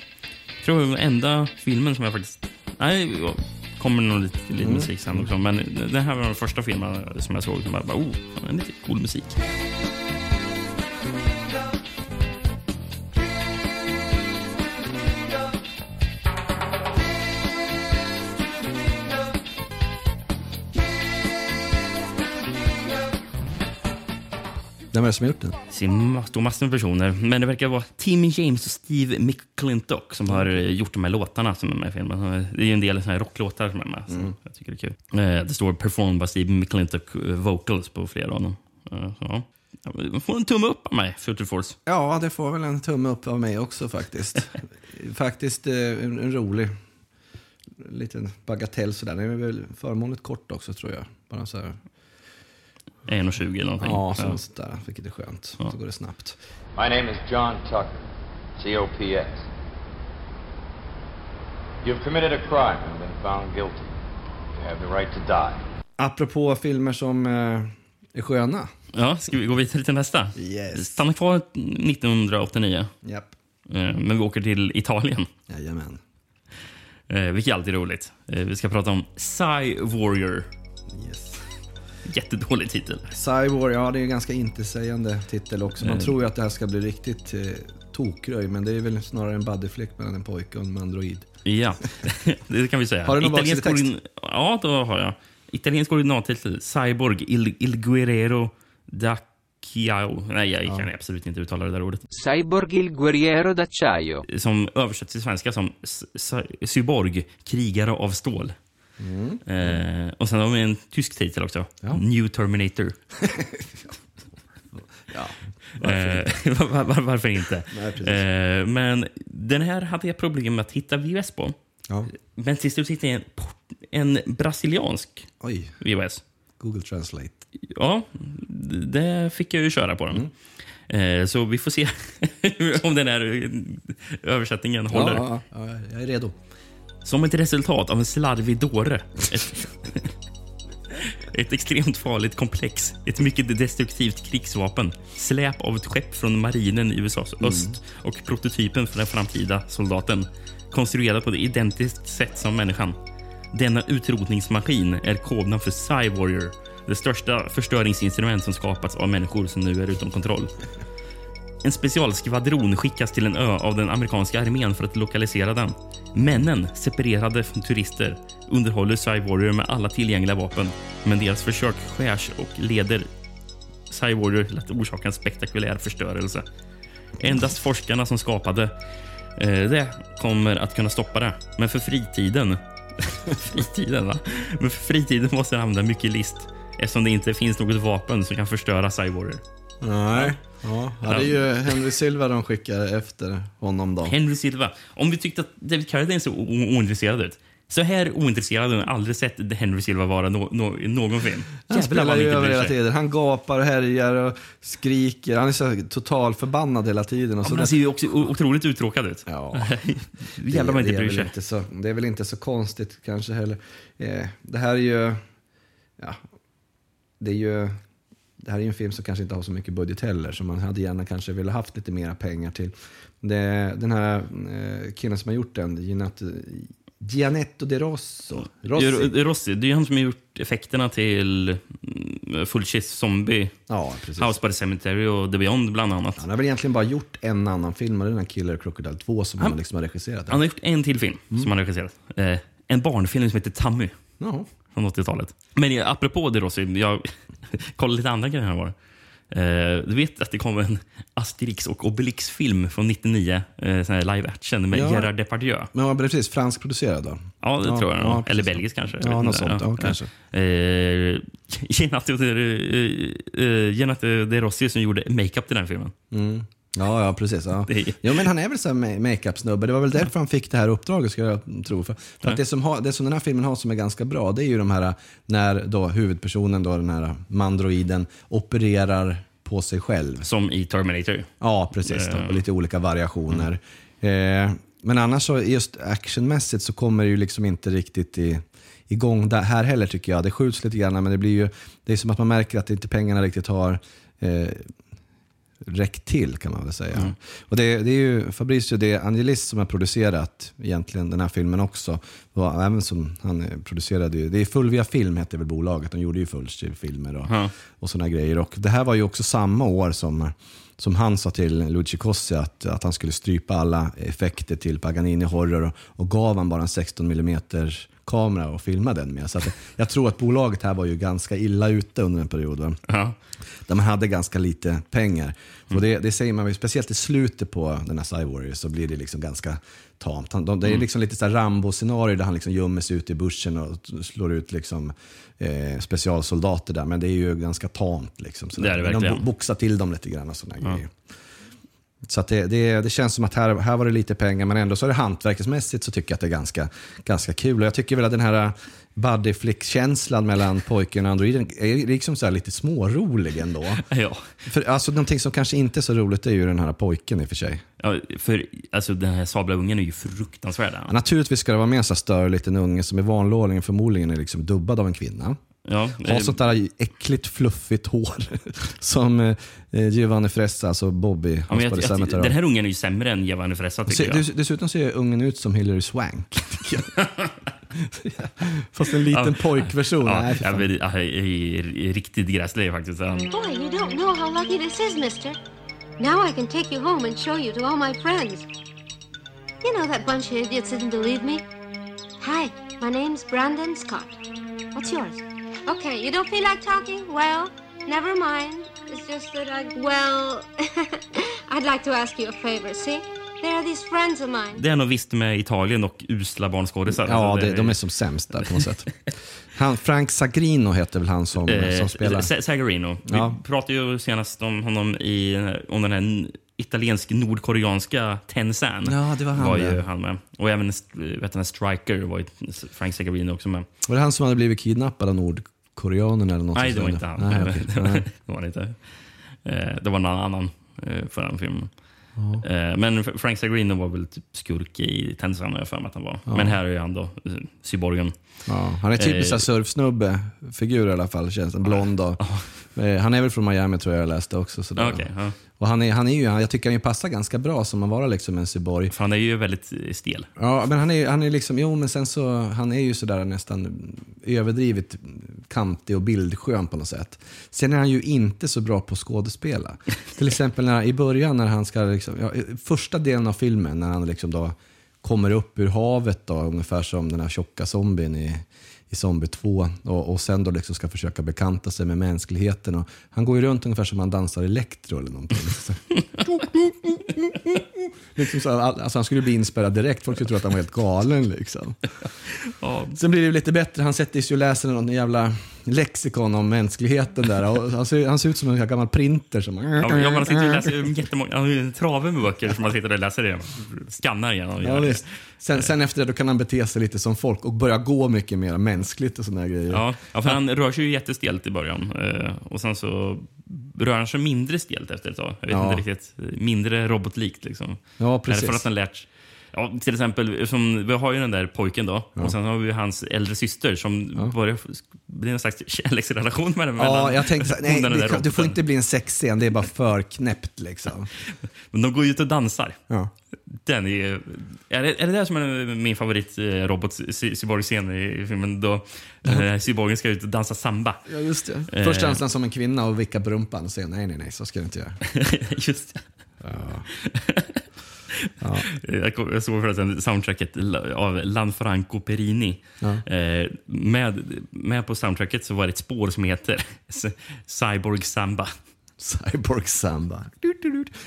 Speaker 2: tror jag är den enda filmen som jag faktiskt... Nej, kommer nog lite, lite
Speaker 1: Mm.
Speaker 2: musik sen också. Men den här var den första filmen som jag såg som bara, oh, det är lite cool musik.
Speaker 1: Vem är det som har gjort den?
Speaker 2: Det står massor med personer, men det verkar vara Timmy James och Steve McClintock som har eh, gjort de här låtarna som är med i filmen. Det är ju en del såna här rocklåtar som är med,
Speaker 1: Mm.
Speaker 2: jag tycker det är kul. Eh, Det står performed by Steve McClintock eh, vocals på flera av dem. Eh, så, Får en tumme upp av mig, Future Force.
Speaker 1: Ja, det får väl en tumme upp av mig också faktiskt. faktiskt eh, en, en rolig liten bagatell sådär. Den är väl förmånligt kort också tror jag. Bara så här.
Speaker 2: 1,20 eller någonting.
Speaker 1: Ja,
Speaker 2: Ja.
Speaker 1: sånt där. Vilket är skönt. Så går det snabbt.
Speaker 17: My name is John Tucker, COPS. You've committed a crime and been found guilty. You have the right to die.
Speaker 1: Apropå filmer som eh, är sköna.
Speaker 2: Ja, ska vi gå vidare till nästa?
Speaker 1: Yes.
Speaker 2: Stanna kvar 1989.
Speaker 1: Japp.
Speaker 2: Eh, Men vi åker till Italien.
Speaker 1: Jajamän.
Speaker 2: Eh, vilket är alltid roligt. Eh, vi ska prata om Psy Warrior.
Speaker 1: Yes.
Speaker 2: Jättedålig titel.
Speaker 1: Cyborg, ja det är en ganska intetsägande titel också. Man
Speaker 2: Mm.
Speaker 1: tror ju att det här ska bli riktigt eh, tokröj, men det är väl snarare en buddyflick mellan en pojke och en android.
Speaker 2: Ja, det kan vi säga.
Speaker 1: Har du någon
Speaker 2: Italiensk origin- Ja, då har jag. Italiensk originaltitel Cyborg Il, Il Guerrero da Chiao. Nej, jag kan absolut inte uttala det där ordet.
Speaker 18: Cyborg il guerriero d'acciaio.
Speaker 2: Som översätts till svenska som Cyborg, krigare av stål.
Speaker 1: Mm.
Speaker 2: Eh, och sen har vi en tysk titel också. New Terminator.
Speaker 1: Ja,
Speaker 2: varför, eh, var, var, varför inte?
Speaker 1: Nej,
Speaker 2: eh, men den här hade jag problem med att hitta VHS på.
Speaker 1: Ja.
Speaker 2: Men till slut hittade jag en, en brasiliansk
Speaker 1: Oj.
Speaker 2: VHS.
Speaker 1: Google Translate.
Speaker 2: Ja, det fick jag ju köra på den. Eh, så vi får se om den här översättningen håller.
Speaker 1: Ja, ja, ja, jag är redo.
Speaker 2: Som ett resultat av en slarvig dåre. Ett, ett extremt farligt komplex. Ett mycket destruktivt krigsvapen. Släp av ett skepp från marinen i USAs öst och prototypen för den framtida soldaten. Konstruerad på det identiskt sätt som människan. Denna utrotningsmaskin är kodnamn för Psy Warrior. Det största förstöringsinstrument som skapats av människor som nu är utom kontroll. En specialskvadron skickas till en ö av den amerikanska armén för att lokalisera den. Männen, separerade från turister, underhåller Cy Warrior med alla tillgängliga vapen. Men deras försök skärs och leder Cy Warrior till att orsaka en spektakulär förstörelse. Endast forskarna som skapade Eh, det kommer att kunna stoppa det. Men för fritiden... fritiden, va? Men för fritiden måste han använda mycket list eftersom det inte finns något vapen som kan förstöra Cyborger.
Speaker 1: Nej. Ja, det är ju Henry Silva de skickar efter honom då.
Speaker 2: Henry Silva. Om vi tyckte att David Carradine så o- ointresserad ut. Så här ointresserad har jag aldrig sett Henry Silva vara no, no, i någon film.
Speaker 1: Han
Speaker 2: Jävlar
Speaker 1: spelar ju över hela tiden. Han gapar och härjar och skriker. Han är så total förbannad hela tiden. Och
Speaker 2: Ja, han ser ju också otroligt uttråkad ut.
Speaker 1: Ja.
Speaker 2: Jävlar vad inte bryr sig.
Speaker 1: inte så, det är väl inte så konstigt kanske heller. Eh, det här är ju... Ja, det är ju... Det här är en film som kanske inte har så mycket budget heller, så man hade gärna kanske velat haft lite mera pengar till. Det, den här eh, killen som har gjort den, Gianetto, Gianetto De Rosso. Rossi.
Speaker 2: Rossi. Rossi. Det är han som har gjort effekterna till mm, Full Chase Zombie,
Speaker 1: Ja, precis.
Speaker 2: House by the Cemetery och The Beyond bland annat.
Speaker 1: Han har väl egentligen bara gjort en annan film, och det är den här Killer Crocodile 2 som han,
Speaker 2: Han-
Speaker 1: liksom har regisserat.
Speaker 2: Han har gjort en till film som han har regisserat. Eh, en barnfilm som heter Tammy.
Speaker 1: Ja.
Speaker 2: Från 80-talet. Men apropå det Rossi, jag kollade lite andra grejer här var. Eh, du vet att det kom en Asterix och Obelix-film från 99, eh, sån här live action med
Speaker 1: Ja.
Speaker 2: Gerard Depardieu.
Speaker 1: Men vad precis, franskproducerad då?
Speaker 2: Ja, det tror jag.
Speaker 1: ja,
Speaker 2: Eller belgisk kanske.
Speaker 1: Ja, något sånt. Ja, kanske.
Speaker 2: Eh, Genato de, eh, Genato de Rossi som gjorde makeup till den här filmen.
Speaker 1: Mm. Ja, ja, precis. Ja. Jo, men han är väl så makeup-snubbe. Det var väl därför han fick det här uppdraget, ska jag tro. För, för att det, som har, det som den här filmen har som är ganska bra, det är ju de här när då huvudpersonen, då, den här mandroiden, opererar på sig själv.
Speaker 2: Som i Terminator.
Speaker 1: Ja, precis. Då,
Speaker 2: Eh.
Speaker 1: och lite olika variationer. Eh, men annars så, just actionmässigt så kommer det ju liksom inte riktigt i, igång där, här heller tycker jag. Det skjuts lite grann, men det blir ju, det är som att man märker att inte pengarna riktigt har eh, räckt till kan man väl säga.
Speaker 2: Mm.
Speaker 1: Och det, det är ju Fabricio De Angelis som har producerat egentligen den här filmen också. Och även som han producerade ju, det är Fulvia Film heter väl bolaget, de gjorde ju Fulci-filmer och,
Speaker 2: Ja.
Speaker 1: och sådana grejer. Och det här var ju också samma år som, som han sa till Luigi Cossi att, att han skulle strypa alla effekter till Paganini Horror och, och gav han bara en 16 mm kamera och filma den med. Så att, jag tror att bolaget här var ju ganska illa ute under en period. Va?
Speaker 2: Ja.
Speaker 1: Där man hade ganska lite pengar. Och det, det säger man, ju, speciellt i slutet på den här Cyber Warrior så blir det liksom ganska tamt. Han, de, det är
Speaker 2: Mm.
Speaker 1: liksom lite Rambo-scenario där han liksom gömmer sig ute i bussen och slår ut liksom, eh, specialsoldater där. Men det är ju ganska tamt. Liksom, så
Speaker 2: Det är det
Speaker 1: Men De
Speaker 2: verkligen.
Speaker 1: bo- boxar till dem lite grann och sådana
Speaker 2: Ja.
Speaker 1: grejer. Så det, det, det känns som att här, här var det lite pengar, men ändå så är det hantverksmässigt så tycker jag att det är ganska, ganska kul. Och jag tycker väl att den här buddy flick-känslan mellan pojken och androiden är liksom så lite smårolig ändå.
Speaker 2: Ja.
Speaker 1: För, alltså, någonting som kanske inte är så roligt är ju den här pojken i och för sig.
Speaker 2: Ja, för alltså, den här sabla ungen är ju fruktansvärd.
Speaker 1: Ja, naturligtvis ska det vara med en så större liten unge som i vanlig ordning förmodligen är liksom dubbad av en kvinna.
Speaker 2: Ja,
Speaker 1: Har sånt där äckligt fluffigt hår som eh, Giovanni Fressa, alltså Bobby,
Speaker 2: ja, jag, jag, den här ungen är ju sämre än Giovanni Fressa tycker
Speaker 1: Se,
Speaker 2: jag.
Speaker 1: dess- dessutom ser ungen ut som Hillary Swank. Fast en liten pojkversion.
Speaker 2: Ja,
Speaker 1: Nej,
Speaker 2: ja, men, ja, riktigt gräslig faktiskt.
Speaker 19: Boy, you don't know how lucky this is, mister. Now I can take you home and show you to all my friends. You know that bunch of idiots didn't believe me? Hi, my name's Brandon Scott. What's yours? Okay, you don't feel like talking? Well, never mind. It's just that I, well, I'd like to ask you a favor. See, there are these friends of mine.
Speaker 2: Det är nog visst med Italien och usla barnskådisar.
Speaker 1: Ja,
Speaker 2: Alltså,
Speaker 1: det, de är som sämst där på något sätt. Han, Frank Sagrino heter väl han som,
Speaker 2: Eh,
Speaker 1: som spelar.
Speaker 2: Sa- Sagarino.
Speaker 1: Ja.
Speaker 2: Vi pratade ju senast om honom i, om den här n- italiensk-nordkoreanska Tenzan.
Speaker 1: Ja, det var han
Speaker 2: Var ju han med. Och även vet du, Striker var ju Frank Sagarino också med.
Speaker 1: Var det han som hade blivit kidnappad av nordkoreanerna eller något
Speaker 2: Nej, det var inte han.
Speaker 1: Nej, okej.
Speaker 2: det, var, det inte. Eh, Det var någon annan eh, för den filmen. Eh, Men Frank Sagarino var väl typ skurk i Tenzan har jag för mig att han var.
Speaker 1: Ja.
Speaker 2: Men här är han då cyborgen.
Speaker 1: Ja, han är typisk
Speaker 2: Eh,
Speaker 1: surfsnubbe-figur i alla fall, känns det. Blond och, Han är väl från Miami tror jag jag läste också. Sådär.
Speaker 2: Okej, ja.
Speaker 1: Och han är, han är ju, jag tycker han ju passar ganska bra som att vara liksom en cyborg.
Speaker 2: För han är ju väldigt eh, stel.
Speaker 1: Ja, men han är, han är liksom, jo men sen så, han är ju sådär nästan överdrivet kantig och bildskön på något sätt. Sen är han ju inte så bra på att skådespela. Till exempel när, i början när han ska, liksom, ja, första delen av filmen när han liksom då kommer upp ur havet då, ungefär som den här tjocka zombien i, i Zombie 2 och, och sen då liksom ska försöka bekanta sig med mänskligheten. Och han går ju runt ungefär som han dansar elektro eller någonting. Liksom så, alltså han skulle bli inspärrad direkt, folk skulle tro att han var helt galen. Liksom.
Speaker 2: Ja.
Speaker 1: Sen blir det lite bättre, han sätter sig och läser någon jävla lexikon om mänskligheten där. Och han, ser, han ser ut som en gammal printer. Som...
Speaker 2: Ja, man sitter och läser jättemånga, han har en trave med böcker som man sitter och läser igenom. Skannar igenom.
Speaker 1: Ja, visst. Sen, sen efter det då kan han bete sig lite som folk och börja gå mycket mer mänskligt och sådana grejer.
Speaker 2: Ja, ja, för han rör sig ju jättestelt i början. Eh, och sen så rör sig mindre stelt efter ett tag. Jag vet
Speaker 1: Ja.
Speaker 2: inte riktigt. Mindre robotlikt liksom.
Speaker 1: Ja, precis.
Speaker 2: Är det för att han lärt Ja, till exempel, som, vi har ju den där pojken då. Och sen har vi hans äldre syster som börjar bli en slags kärleksrelation med den.
Speaker 1: Ja, jag tänkte nej,
Speaker 2: den
Speaker 1: det, det får inte bli en sexscen, det är bara för knäppt liksom.
Speaker 2: Men de går ju ut och dansar.
Speaker 1: Ja.
Speaker 2: Den är, är, det, är det där som är min favorit eh, robot cyborg-scen i filmen? Då eh, cyborgen ska ut och dansa samba.
Speaker 1: Ja, just det.
Speaker 2: Eh,
Speaker 1: Först dansar han som en kvinna och vickar på rumpan och säger nej, nej, nej, så ska du inte göra.
Speaker 2: Just det.
Speaker 1: Ja.
Speaker 2: Jag kom- Jag såg förresten soundtracket av Lanfranco Perini.
Speaker 1: Ja.
Speaker 2: Eh, Med, med på soundtracket så var det ett spår som heter Cyborg Samba.
Speaker 1: Cyborg Samba.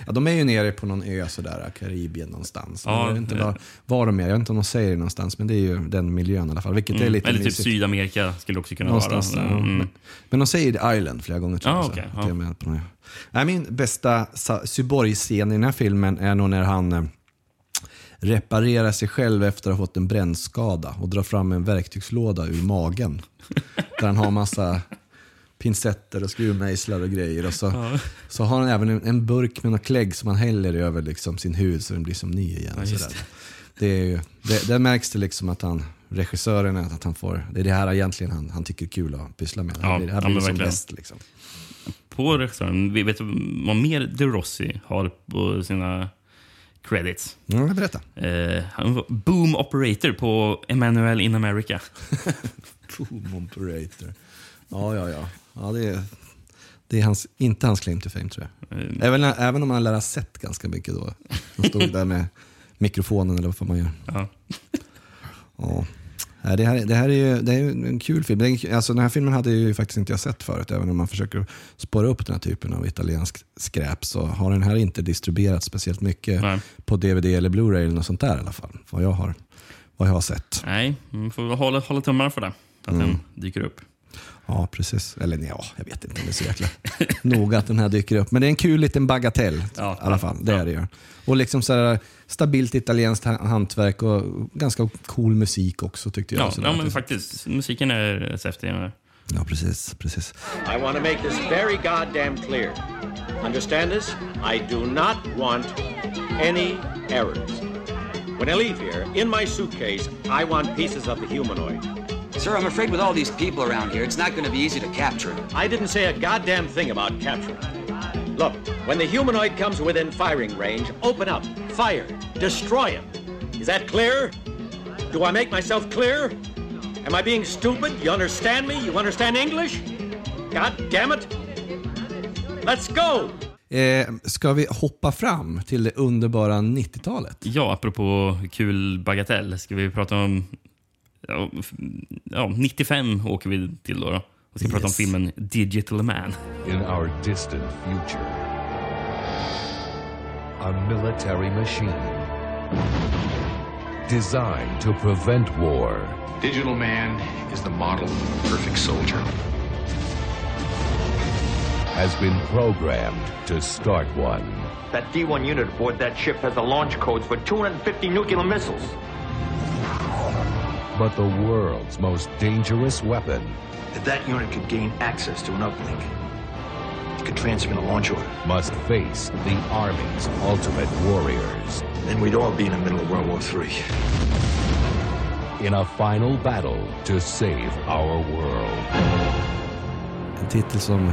Speaker 1: Ja, de är ju nere på någon ö sådär, Karibien någonstans.
Speaker 2: Ja,
Speaker 1: jag vet inte var, var de är, jag vet inte om de säger det någonstans, men det är ju den miljön i alla fall. Vilket är
Speaker 2: Mm.
Speaker 1: lite
Speaker 2: Eller typ
Speaker 1: mysigt.
Speaker 2: Sydamerika skulle det också kunna
Speaker 1: Någonstans
Speaker 2: vara. Mm.
Speaker 1: Men, men de säger Island flera gånger tror
Speaker 2: Ah,
Speaker 1: jag.
Speaker 2: okej,
Speaker 1: att
Speaker 2: ja.
Speaker 1: är med på Nej, min bästa Cyborg-scen i den här filmen är nog när han eh, reparerar sig själv efter att ha fått en brännskada och drar fram en verktygslåda ur magen. där han har massa pincetter och skruvmejslar och grejer. Och så,
Speaker 2: Ja.
Speaker 1: så har han även en, en burk med något klägg som han häller över liksom sin hud så den blir som ny igen.
Speaker 2: Ja,
Speaker 1: sådär. Det, är ju, det, där märks det liksom att han, regissören, är att han får, det är det här egentligen han, han tycker är kul att pyssla med.
Speaker 2: Ja,
Speaker 1: det här
Speaker 2: ja,
Speaker 1: blir
Speaker 2: men
Speaker 1: som bäst. Liksom.
Speaker 2: På regissören, vet vad mer De Rossi har på sina credits.
Speaker 1: Ja, berätta.
Speaker 2: Eh, han var boom operator på Emmanuel in America.
Speaker 1: Boom operator. Ja, ja, ja. Ja det, är, det är hans, inte hans claim to fame tror jag.
Speaker 2: Mm.
Speaker 1: Även, även om han lär ha sett ganska mycket då. Han stod där med mikrofonen eller vad man gör.
Speaker 2: Ja.
Speaker 1: Ja. Det här, det här är ju det är ju en kul film. Det är en- Alltså, den här filmen hade ju faktiskt inte jag sett förut. Även om man försöker spåra upp den här typen av italiensk skräp så har den här inte distribuerats speciellt mycket
Speaker 2: Nej.
Speaker 1: på DVD eller Blu-ray eller något sånt där i alla fall. Vad jag har, vad jag har sett.
Speaker 2: Nej, man får hålla, hålla tummarna för det. Att
Speaker 1: Mm.
Speaker 2: den dyker upp.
Speaker 1: Ja, precis. Eller nej, ja, jag vet inte om det är så jäkla noga att den här dyker upp. Men det är en kul liten bagatell
Speaker 2: Ja,
Speaker 1: i alla fall. Det är det ju. Och liksom så här, stabilt italienskt ha- hantverk och ganska cool musik också tyckte jag.
Speaker 2: Ja, ja men faktiskt. Musiken är häftig.
Speaker 1: ja precis. precis.
Speaker 13: I want to make this very goddamn clear. Understand this? I do not want any errors. When I leave here, in my suitcase, I want pieces of the humanoid.
Speaker 20: Sir, I'm afraid with all these people around here, it's not going to be easy to capture him.
Speaker 13: I didn't say a goddamn thing about capturing. Look, when the humanoid comes within firing range, open up, fire, destroy him. Is that clear? Do I make myself clear? Am I being stupid? You understand me? You understand English? God damn it! Let's go!
Speaker 1: Eh, ska vi hoppa fram till det underbara 90-talet?
Speaker 2: Ja, apropå kul bagatell. Ska vi prata om... Ja, 95 åker vi till då. då. Och ska prata om filmen Digital Man.
Speaker 21: In our distant future, a military machine designed to prevent war
Speaker 22: Digital Man is the model of the perfect soldier.
Speaker 21: has been programmed to start one.
Speaker 23: That D1 unit aboard that ship has the launch codes for 250 nuclear missiles.
Speaker 21: But the world's most dangerous weapon
Speaker 23: If that unit could gain access to an uplink, it could transmit a launch order.
Speaker 21: must face the Army's ultimate warriors
Speaker 23: Then we'd all be in the middle of World War III.
Speaker 21: in a final battle to save our world.
Speaker 1: En titel som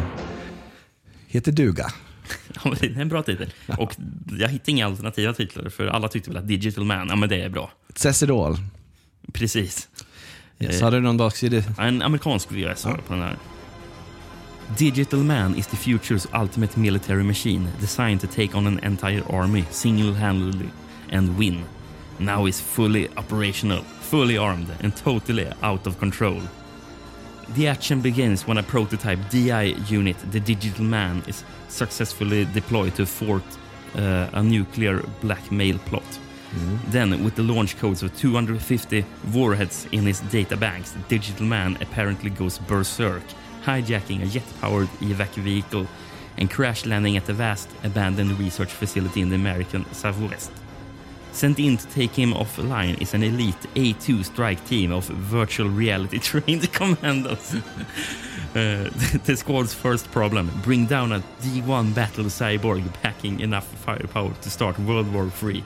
Speaker 1: heter duga.
Speaker 2: Ja, men det är en bra titel. Och jag hittade inga alternativa titlar, för alla tyckte väl att Digital Man, ja men det är bra.
Speaker 1: It says it all.
Speaker 2: Precis.
Speaker 1: Yes, hade någon baksida?
Speaker 2: En amerikansk VHS jag på den här. Digital Man is the future's ultimate military machine designed to take on an entire army single-handedly and win. Now is fully operational, fully armed and totally out of control. The action begins when a prototype DI unit, the Digital Man, is successfully deployed to a fort uh, a nuclear blackmail plot. Then, with the launch codes of 250 warheads in his databanks, digital man apparently goes berserk, hijacking a jet-powered evac vehicle and crash landing at a vast abandoned research facility in the American Southwest. Sent in to take him offline is an elite A2 strike team of virtual reality trained commandos. Uh, the squad's first problem bring down a D1 battle cyborg packing enough firepower to start World War III.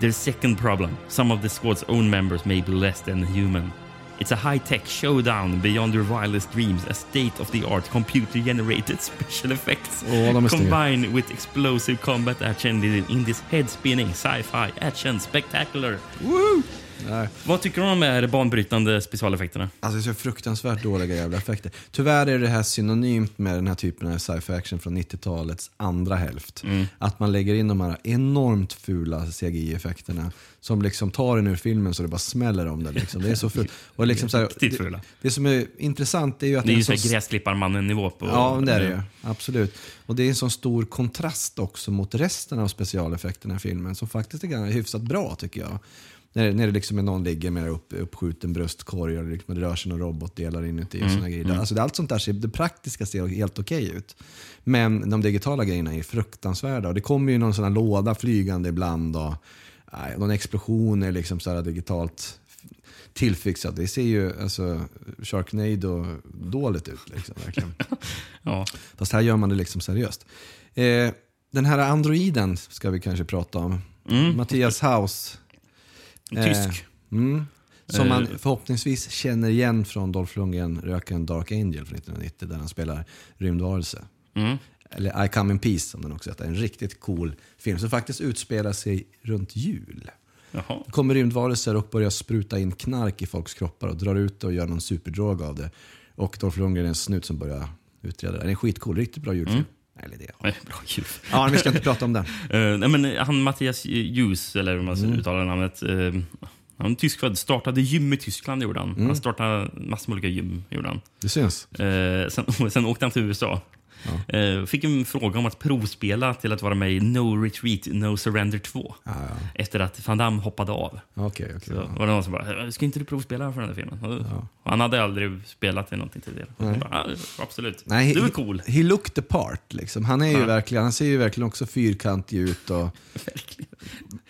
Speaker 2: Their second problem some of the squad's own members may be less than human. It's a high tech showdown beyond your wildest dreams, a state of the art computer generated special effects
Speaker 1: Åh, de är snygga.
Speaker 2: combined with explosive combat action in, in this head spinning sci-fi action spectacular.
Speaker 1: Woo! Nej.
Speaker 2: Vad tycker du om de här banbrytande specialeffekterna?
Speaker 1: Alltså det är så fruktansvärt dåliga jävla effekter. Tyvärr är det här synonymt med den här typen av sci-fi action från 90-talets andra hälft.
Speaker 2: Mm.
Speaker 1: Att man lägger in de här enormt fula CGI-effekterna som liksom tar en ur filmen så det bara smäller om det. Liksom. Det är så fult. Och liksom så här,
Speaker 2: Riktigt
Speaker 1: det,
Speaker 2: fula.
Speaker 1: det som är intressant är ju att
Speaker 2: Det är ju så gräsklipparmannen-nivå på...
Speaker 1: Ja, det är det ju. Absolut. Och det är en sån stor kontrast också mot resten av specialeffekterna i filmen som faktiskt är ganska hyfsat bra tycker jag. När, när det liksom är någon ligger med upp, uppskjuten bröstkorg och det, liksom, det rör sig några robotdelar inuti. Och
Speaker 2: Mm,
Speaker 1: såna grejer.
Speaker 2: mm.
Speaker 1: Alltså, det, allt sånt där, ser, det praktiska ser helt okej ut. Men de digitala grejerna är fruktansvärda. Och det kommer ju någon sån låda flygande ibland. Och, nej, någon explosion är liksom så digitalt tillfixat. Det ser ju alltså, Sharknado dåligt ut. Liksom, verkligen.
Speaker 2: Ja.
Speaker 1: Fast här gör man det liksom seriöst. Eh, den här androiden ska vi kanske prata om.
Speaker 2: Mm.
Speaker 1: Mattias Haus.
Speaker 2: Tysk.
Speaker 1: mm, som man
Speaker 2: Eh.
Speaker 1: förhoppningsvis känner igen från Dolph Lundgren Röken Dark Angel från 1990 där han spelar rymdvarelse.
Speaker 2: Mm.
Speaker 1: Eller I Come In Peace som den också heter. En riktigt cool film som faktiskt utspelar sig runt jul.
Speaker 2: Jaha.
Speaker 1: Det kommer rymdvarelser och börjar spruta in knark i folks kroppar och drar ut det och gör någon superdrog av det. Och Dolph Lundgren är en snut som börjar utreda det. Den är skitcool, riktigt bra julfilm.
Speaker 2: Mm.
Speaker 1: Eller det.
Speaker 2: Nej, Bra jul.
Speaker 1: Ja, vi ska inte prata om den.
Speaker 2: Eh, nej, men han Mattias Ljus, eller hur man
Speaker 1: Mm.
Speaker 2: uttalar namnet. Uh, han är tyskfödd. Startade gym i Tyskland gjorde han.
Speaker 1: Mm.
Speaker 2: Han startade massor med olika gym. Gjorde han.
Speaker 1: Det syns.
Speaker 2: Eh, sen, sen åkte han till USA. Eh, fick en fråga om att provspela till att vara med i No Retreat, No Surrender 2. Efter att Van Damme hoppade av.
Speaker 1: Okej, okej.
Speaker 2: Så var det någon som bara, ska inte du provspela för den här filmen? Han hade aldrig spelat i någonting tidigare. Bara, "Ja, absolut.
Speaker 1: Nej,
Speaker 2: du är
Speaker 1: he-
Speaker 2: cool.
Speaker 1: He looked the part. Liksom. Han, är ju
Speaker 2: Ja.
Speaker 1: verkligen, han ser ju verkligen också fyrkantig ut. Och,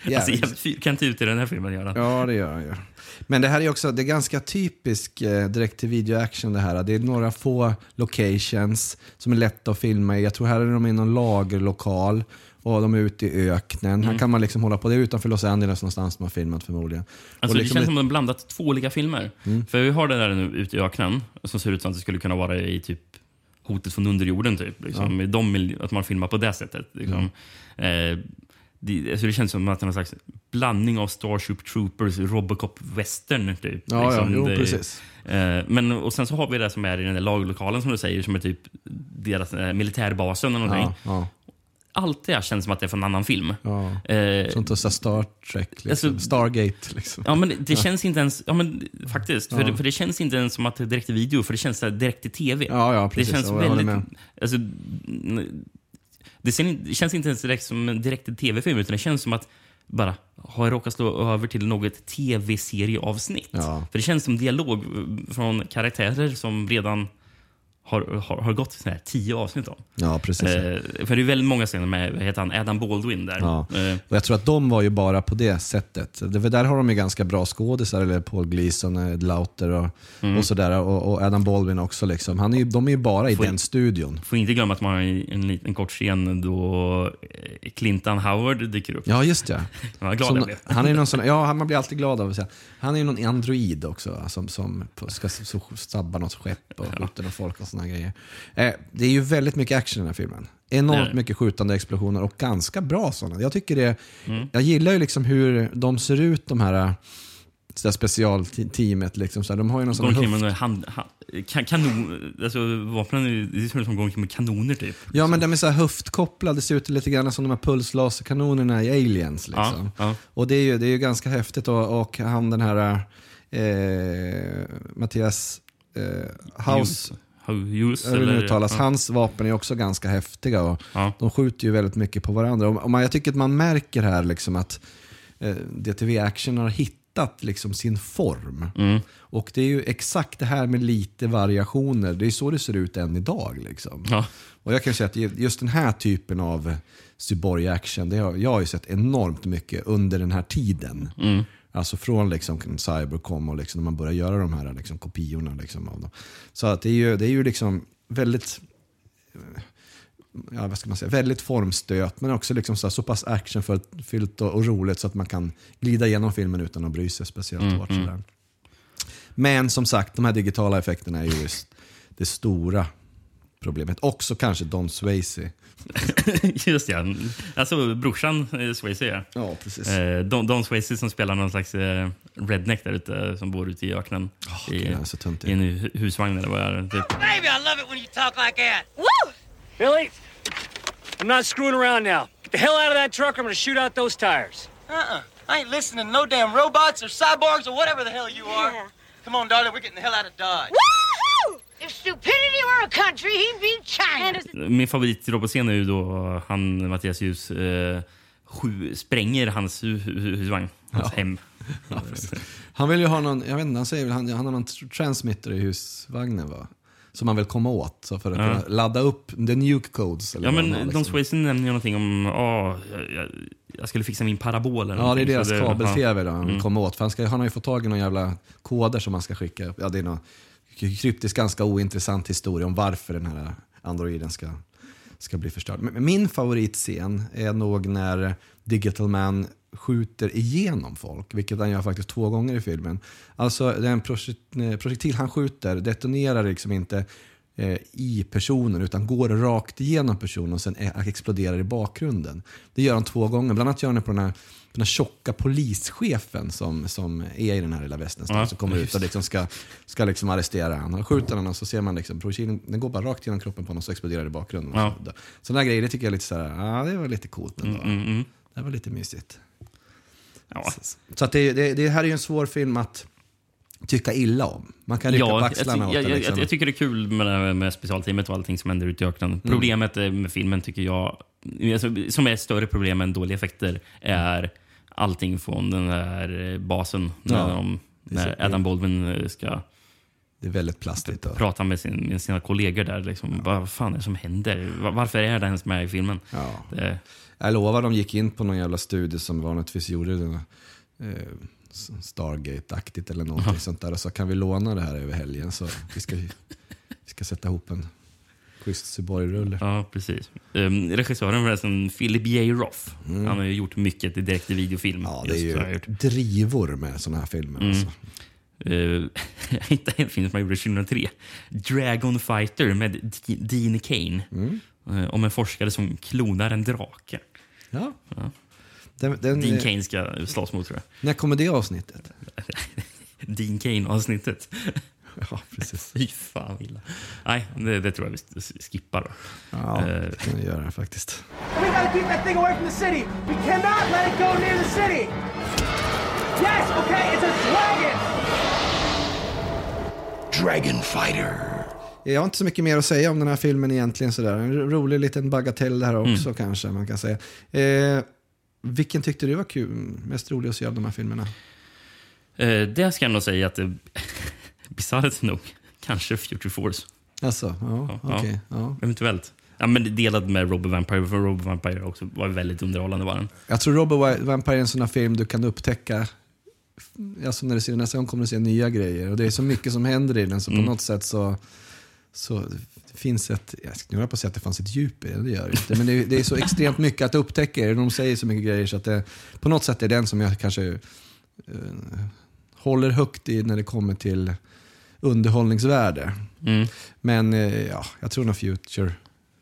Speaker 2: Han ser jävligt fyrkantig ut i den här filmen. Gör han.
Speaker 1: Ja, det gör han ju. Men det här är också det är ganska typisk eh, direkt till video action det här. Det är några få locations som är lätta att filma i. Jag tror här är de i någon lagerlokal och de är ute i öknen. Här
Speaker 2: Mm.
Speaker 1: kan man liksom hålla på. Det är utanför Los Angeles någonstans man har filmat förmodligen.
Speaker 2: Alltså,
Speaker 1: och
Speaker 2: det
Speaker 1: liksom
Speaker 2: känns som att de blandat två olika filmer.
Speaker 1: Mm.
Speaker 2: För vi har det där nu ute i öknen som ser ut som att det skulle kunna vara i typ Hotet från underjorden. Typ, liksom. Med de, att man filmar på det sättet. Liksom.
Speaker 1: Mm.
Speaker 2: Eh, det, alltså det känns som att det är någon slags blandning av Starship Troopers Robocop Western. Typ,
Speaker 1: Ja, ja, jo,
Speaker 2: det,
Speaker 1: precis.
Speaker 2: Eh, men, och sen så har vi det som är i den där lagerlokalen som du säger, som är typ deras eh, militärbasen eller någonting.
Speaker 1: Ja, ja.
Speaker 2: Allt det här känns som att det är från en annan film.
Speaker 1: Ja.
Speaker 2: Eh,
Speaker 1: Sånt som Star Trek, liksom.
Speaker 2: Alltså-
Speaker 1: Stargate. Liksom.
Speaker 2: Ja, men det, känns inte ens... Ja, men faktiskt. För, för det känns inte ens som att det är direkt till video, för det känns direkt till tv.
Speaker 1: Ja, ja, precis.
Speaker 2: Det känns väldigt... Alltså, det, känns inte ens direkt som en direkt tv-film, utan det känns som att bara har råkat slå över till något tv-serieavsnitt.
Speaker 1: Ja.
Speaker 2: För det känns som dialog eh, från karaktärer som redan har, har, har gått så här tio avsnitt om.
Speaker 1: Ja, precis.
Speaker 2: Eh, för det är väldigt många scener med vad heter han, Adam Baldwin där.
Speaker 1: Ja.
Speaker 2: Eh,
Speaker 1: Och jag tror att de var ju bara på det sättet. Det, där har de ju ganska bra skådisar, eller Paul Gleason, Ed Lauter och,
Speaker 2: Mm.
Speaker 1: och sådär. Och, och Adam Baldwin också. Liksom. Han är, ju- de är ju bara i
Speaker 2: Får-
Speaker 1: den studion.
Speaker 2: Får inte glömma att man har en, liten kort scen då eh, Clinton Howard dyker upp.
Speaker 1: Ja, just det.
Speaker 2: Var glad
Speaker 1: Som- han är någon sån, ja, man blir alltid glad av att säga. Han är ju någon android också, som, som ska sabba något skepp och skjuta några folk och såna grejer. Eh, det är ju väldigt mycket action i den här filmen. Enormt
Speaker 2: det.
Speaker 1: mycket skjutande explosioner och ganska bra sådana. Jag tycker det,
Speaker 2: Mm.
Speaker 1: jag gillar ju liksom hur de ser ut, de här eh, så där specialteamet. Liksom, så här, de har ju någon sån
Speaker 2: hand, hand, kan, kanon, alltså vapnen, är- det ser ut som omkring med kanoner typ.
Speaker 1: Ja, men de är så här höftkopplade, det ser ut lite grann som de här pulslaserkanonerna i Aliens. Liksom.
Speaker 2: Ja, ja.
Speaker 1: Och det är, ju, det är ju ganska häftigt. Och, och han den här eh, Mattias eh, House,
Speaker 2: Hughes?
Speaker 1: Jag vill
Speaker 2: eller-
Speaker 1: uttalas.
Speaker 2: ja.
Speaker 1: Hans vapen är också ganska häftiga och
Speaker 2: Ja.
Speaker 1: de skjuter ju väldigt mycket på varandra. Och man, jag tycker att man märker här liksom att eh, DTV Action har hittat liksom sin form.
Speaker 2: Mm.
Speaker 1: Och det är ju exakt det här med lite variationer. Det är så det ser ut än idag. Liksom.
Speaker 2: Ja.
Speaker 1: Och jag kan säga att just den här typen av Cyborg Action, det har, jag har ju sett enormt mycket under den här tiden.
Speaker 2: Mm.
Speaker 1: Alltså från liksom Cybercom och liksom när man börjar göra de här liksom kopiorna liksom av dem. Så att det är ju, det är ju liksom väldigt, ja, vad ska man säga, väldigt formstöt men också liksom så, så pass actionfyllt och, och roligt så att man kan glida igenom filmen utan att bry sig speciellt
Speaker 2: Mm,
Speaker 1: hårt.
Speaker 2: mm.
Speaker 1: Men som sagt, de här digitala effekterna är ju det stora problemet. Också kanske Don Swayze.
Speaker 2: Just ja. Alltså brorsan eh, Swayze ja.
Speaker 1: Ja, precis.
Speaker 2: Eh, Don, Don Swayze som spelar någon slags eh, redneck där ute som bor ute i öknen. I,
Speaker 1: gud, han är så töntig.
Speaker 2: I en hu- husvagn eller vad är det? Typ.
Speaker 24: Baby, I love it when you talk like that. Woo! Billy, I'm not screwing around now. Get the hell out of that truck or I'm gonna shoot out those tires.
Speaker 25: Uh-uh. I ain't listening to no damn robots or cyborgs or whatever the hell you are. Come on, darling, we're getting the hell out of Dodge.
Speaker 24: Woohoo! Country, he'd be China.
Speaker 2: Min favoritrobot-scen är ju då han, Mattias Ljus, eh, sju, spränger hans hu, hu, husvagn, hans
Speaker 1: Ja.
Speaker 2: hem.
Speaker 1: Ja, han vill ju ha någon, jag vet inte, han säger väl, han, han har någon tr- transmitter i husvagnen va? Som man vill komma åt så för att
Speaker 2: Ja.
Speaker 1: kunna ladda upp the nuke codes. Eller
Speaker 2: Ja, men Don
Speaker 1: liksom.
Speaker 2: Swayze nämner ju någonting om ah, jag, jag skulle fixa min parabol. Eller
Speaker 1: Ja, det är deras kabel-tv då han vill
Speaker 2: Mm.
Speaker 1: komma åt. För han, ska, han har ju fått tag i några jävla koder som han ska skicka. Ja, det är någon kryptisk, ganska ointressant historia om varför den här androiden ska, ska bli förstörd. Men min favoritscen är nog när Digital Man skjuter igenom folk, vilket han gör faktiskt två gånger i filmen. Alltså den eh, projektil han skjuter detonerar liksom inte eh, i personen utan går rakt igenom personen och sen exploderar i bakgrunden. Det gör han två gånger. Bland annat gör han det på den här, den här tjocka polischefen som, som är i den här lilla västen.
Speaker 2: Ja,
Speaker 1: som kommer ut och liksom ska, ska liksom arrestera honom. Han skjuter honom och så ser man liksom, projektilen den går bara rakt genom kroppen på honom och så exploderar det i bakgrunden.
Speaker 2: Ja.
Speaker 1: Så, Sådana grejer det tycker jag är lite så här, ja det var lite coolt ändå.
Speaker 2: Mm, mm, mm.
Speaker 1: Det var lite mysigt.
Speaker 2: Ja.
Speaker 1: Så att det, det, det här är ju en svår film att tycka illa om. Man kan rycka på
Speaker 2: jag,
Speaker 1: axlarna åt
Speaker 2: jag,
Speaker 1: det.
Speaker 2: jag,
Speaker 1: Liksom.
Speaker 2: jag, jag tycker det är kul med, med specialteamet och allting som händer ute i öknen.
Speaker 1: Mm.
Speaker 2: Problemet eh, med filmen tycker jag, som är ett större problem än dåliga effekter, är allting från den här eh, basen. När,
Speaker 1: Ja,
Speaker 2: de, när Adam Baldwin eh, ska
Speaker 1: det är väldigt plastigt. Då.
Speaker 2: prata med, sin, med sina kollegor där. Liksom. Vad fan är det som händer? Va- Varför är det ens med i filmen?
Speaker 1: Ja.
Speaker 2: Det,
Speaker 1: Jag lovar, de gick in på någon jävla studie som vanligtvis gjorde det. Eh, Stargate-aktigt eller någonting sånt där. Och så kan vi låna det här över helgen så vi ska, vi ska sätta ihop en schysst Subaru-rulle.
Speaker 2: Ja, precis. Um, regissören förresten, Philip J. Roth. Han har ju gjort mycket i direkt till videofilm.
Speaker 1: Mm. Ja, det är
Speaker 2: jag
Speaker 1: ju drivor med sådana här filmer.
Speaker 2: Mm.
Speaker 1: Alltså.
Speaker 2: Uh, inte en film som han gjorde 2003. Dragon Fighter med D- Dean Kane.
Speaker 1: Mm.
Speaker 2: Eh, om en forskare som klonar en drake.
Speaker 1: Ja.
Speaker 2: Ja.
Speaker 1: Den, den,
Speaker 2: Dean Kane ska slås mot, tror jag.
Speaker 1: När kommer det avsnittet?
Speaker 2: Dean Kane-avsnittet.
Speaker 1: Ja, precis.
Speaker 2: Fy fan illa. Nej, det, det tror jag vi skippar. Då.
Speaker 1: Ja,
Speaker 2: Eh,
Speaker 1: det kan vi göra faktiskt.
Speaker 25: We gotta keep that thing away from the city. We cannot let it go near the city. Yes, okay, it's a dragon.
Speaker 1: Dragon Fighter. Jag har inte så mycket mer att säga om den här filmen egentligen. Sådär. En ro- rolig liten bagatell det här också
Speaker 2: Mm.
Speaker 1: kanske man kan säga. Eh, vilken tyckte du var kul, mest rolig att se av de här filmerna?
Speaker 2: Eh, det ska jag nog säga att det bisarrt nog, kanske Future Force.
Speaker 1: Alltså, ja, okej. ja.
Speaker 2: Eventuellt. Ja, men delad med Robber Vampire, för Robber Vampire också var väldigt underhållande. Var den.
Speaker 1: Jag tror Wi- Vampire är en sån här film du kan upptäcka alltså när du ser den nästa gång kommer du se nya grejer. Och det är så mycket som händer i den så på
Speaker 2: Mm.
Speaker 1: något sätt så, så det finns ett, jag skulle på att säga att det fanns ett djup i det, det gör det inte. Men det är, det är så extremt mycket att upptäcka det. De säger så mycket grejer så att det, på något sätt är den som jag kanske eh, håller högt i när det kommer till underhållningsvärde.
Speaker 2: Mm.
Speaker 1: Men eh, ja, jag tror nog Future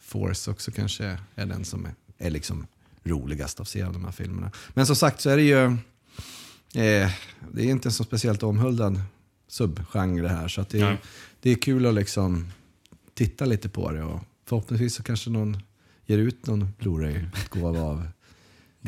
Speaker 1: Force också kanske är den som är, är liksom roligast av se av de här filmerna. Men som sagt så är det ju, eh, det är inte en så speciellt omhuldad subgenre det här. Så det, är, det är kul att liksom titta lite på det och förhoppningsvis så kanske någon ger ut någon Blu-ray-utgåva av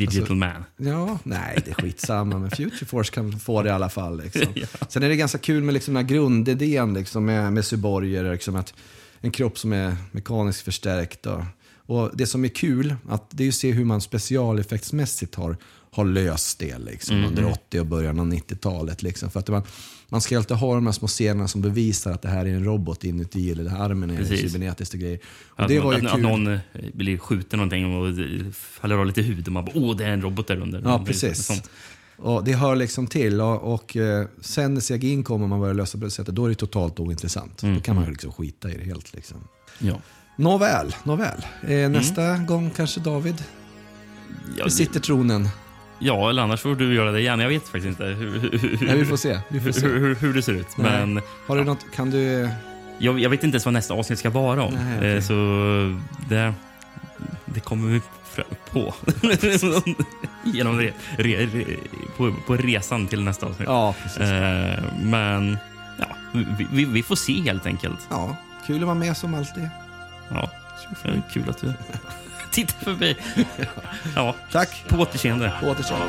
Speaker 2: Digital Man.
Speaker 1: Ja, nej det är skitsamma, men Future Force kan få det i alla fall. Liksom. Sen är det ganska kul med liksom den här grundidén liksom, med, med cyborger, liksom, att en kropp som är mekaniskt förstärkt. Och, och det som är kul, att det är att se hur man specialeffektsmässigt har, har löst det liksom,
Speaker 2: Mm,
Speaker 1: under
Speaker 2: mm.
Speaker 1: 80 och början av 90-talet. Liksom. För att man, man ska alltid ha de här små scenerna som bevisar att det här är en robot inuti, eller det här armen är
Speaker 2: Precis.
Speaker 1: cybernetiskt och grejer. Och
Speaker 2: Att,
Speaker 1: det var ju
Speaker 2: att, att
Speaker 1: kul.
Speaker 2: någon eh, blir skjuten någonting och faller av lite hud och man bara åh, det är en robot där under.
Speaker 1: Ja, precis. Och det hör liksom till. Och, och eh, sen när CGI kommer och man börjar lösa på det sättet, då är det totalt ointressant.
Speaker 2: Mm,
Speaker 1: Då kan man ju
Speaker 2: mm.
Speaker 1: liksom skita i det helt. Liksom.
Speaker 2: Ja.
Speaker 1: Nåväl, nåväl. Eh, nästa gång kanske David
Speaker 2: Ja,
Speaker 1: besitter tronen.
Speaker 2: Ja, eller annars får du göra det igen. Jag vet faktiskt inte hur,
Speaker 1: Nej, vi får se. Vi får se.
Speaker 2: Hur, hur, hur det ser ut.
Speaker 1: Nej.
Speaker 2: Men
Speaker 1: Har du något, kan du...
Speaker 2: jag, jag vet inte ens vad nästa avsnitt ska vara om.
Speaker 1: Nej, okej.
Speaker 2: Eh, Så det, det kommer vi på. Genom re, re, re, på, på resan till nästa avsnitt.
Speaker 1: Ja, precis.
Speaker 2: Eh, Men ja, vi, vi, vi får se helt enkelt.
Speaker 1: Ja, kul att vara med som alltid.
Speaker 2: Ja, kul att du tittar förbi. Ja,
Speaker 1: tack.
Speaker 2: På återseende.
Speaker 1: På återseende.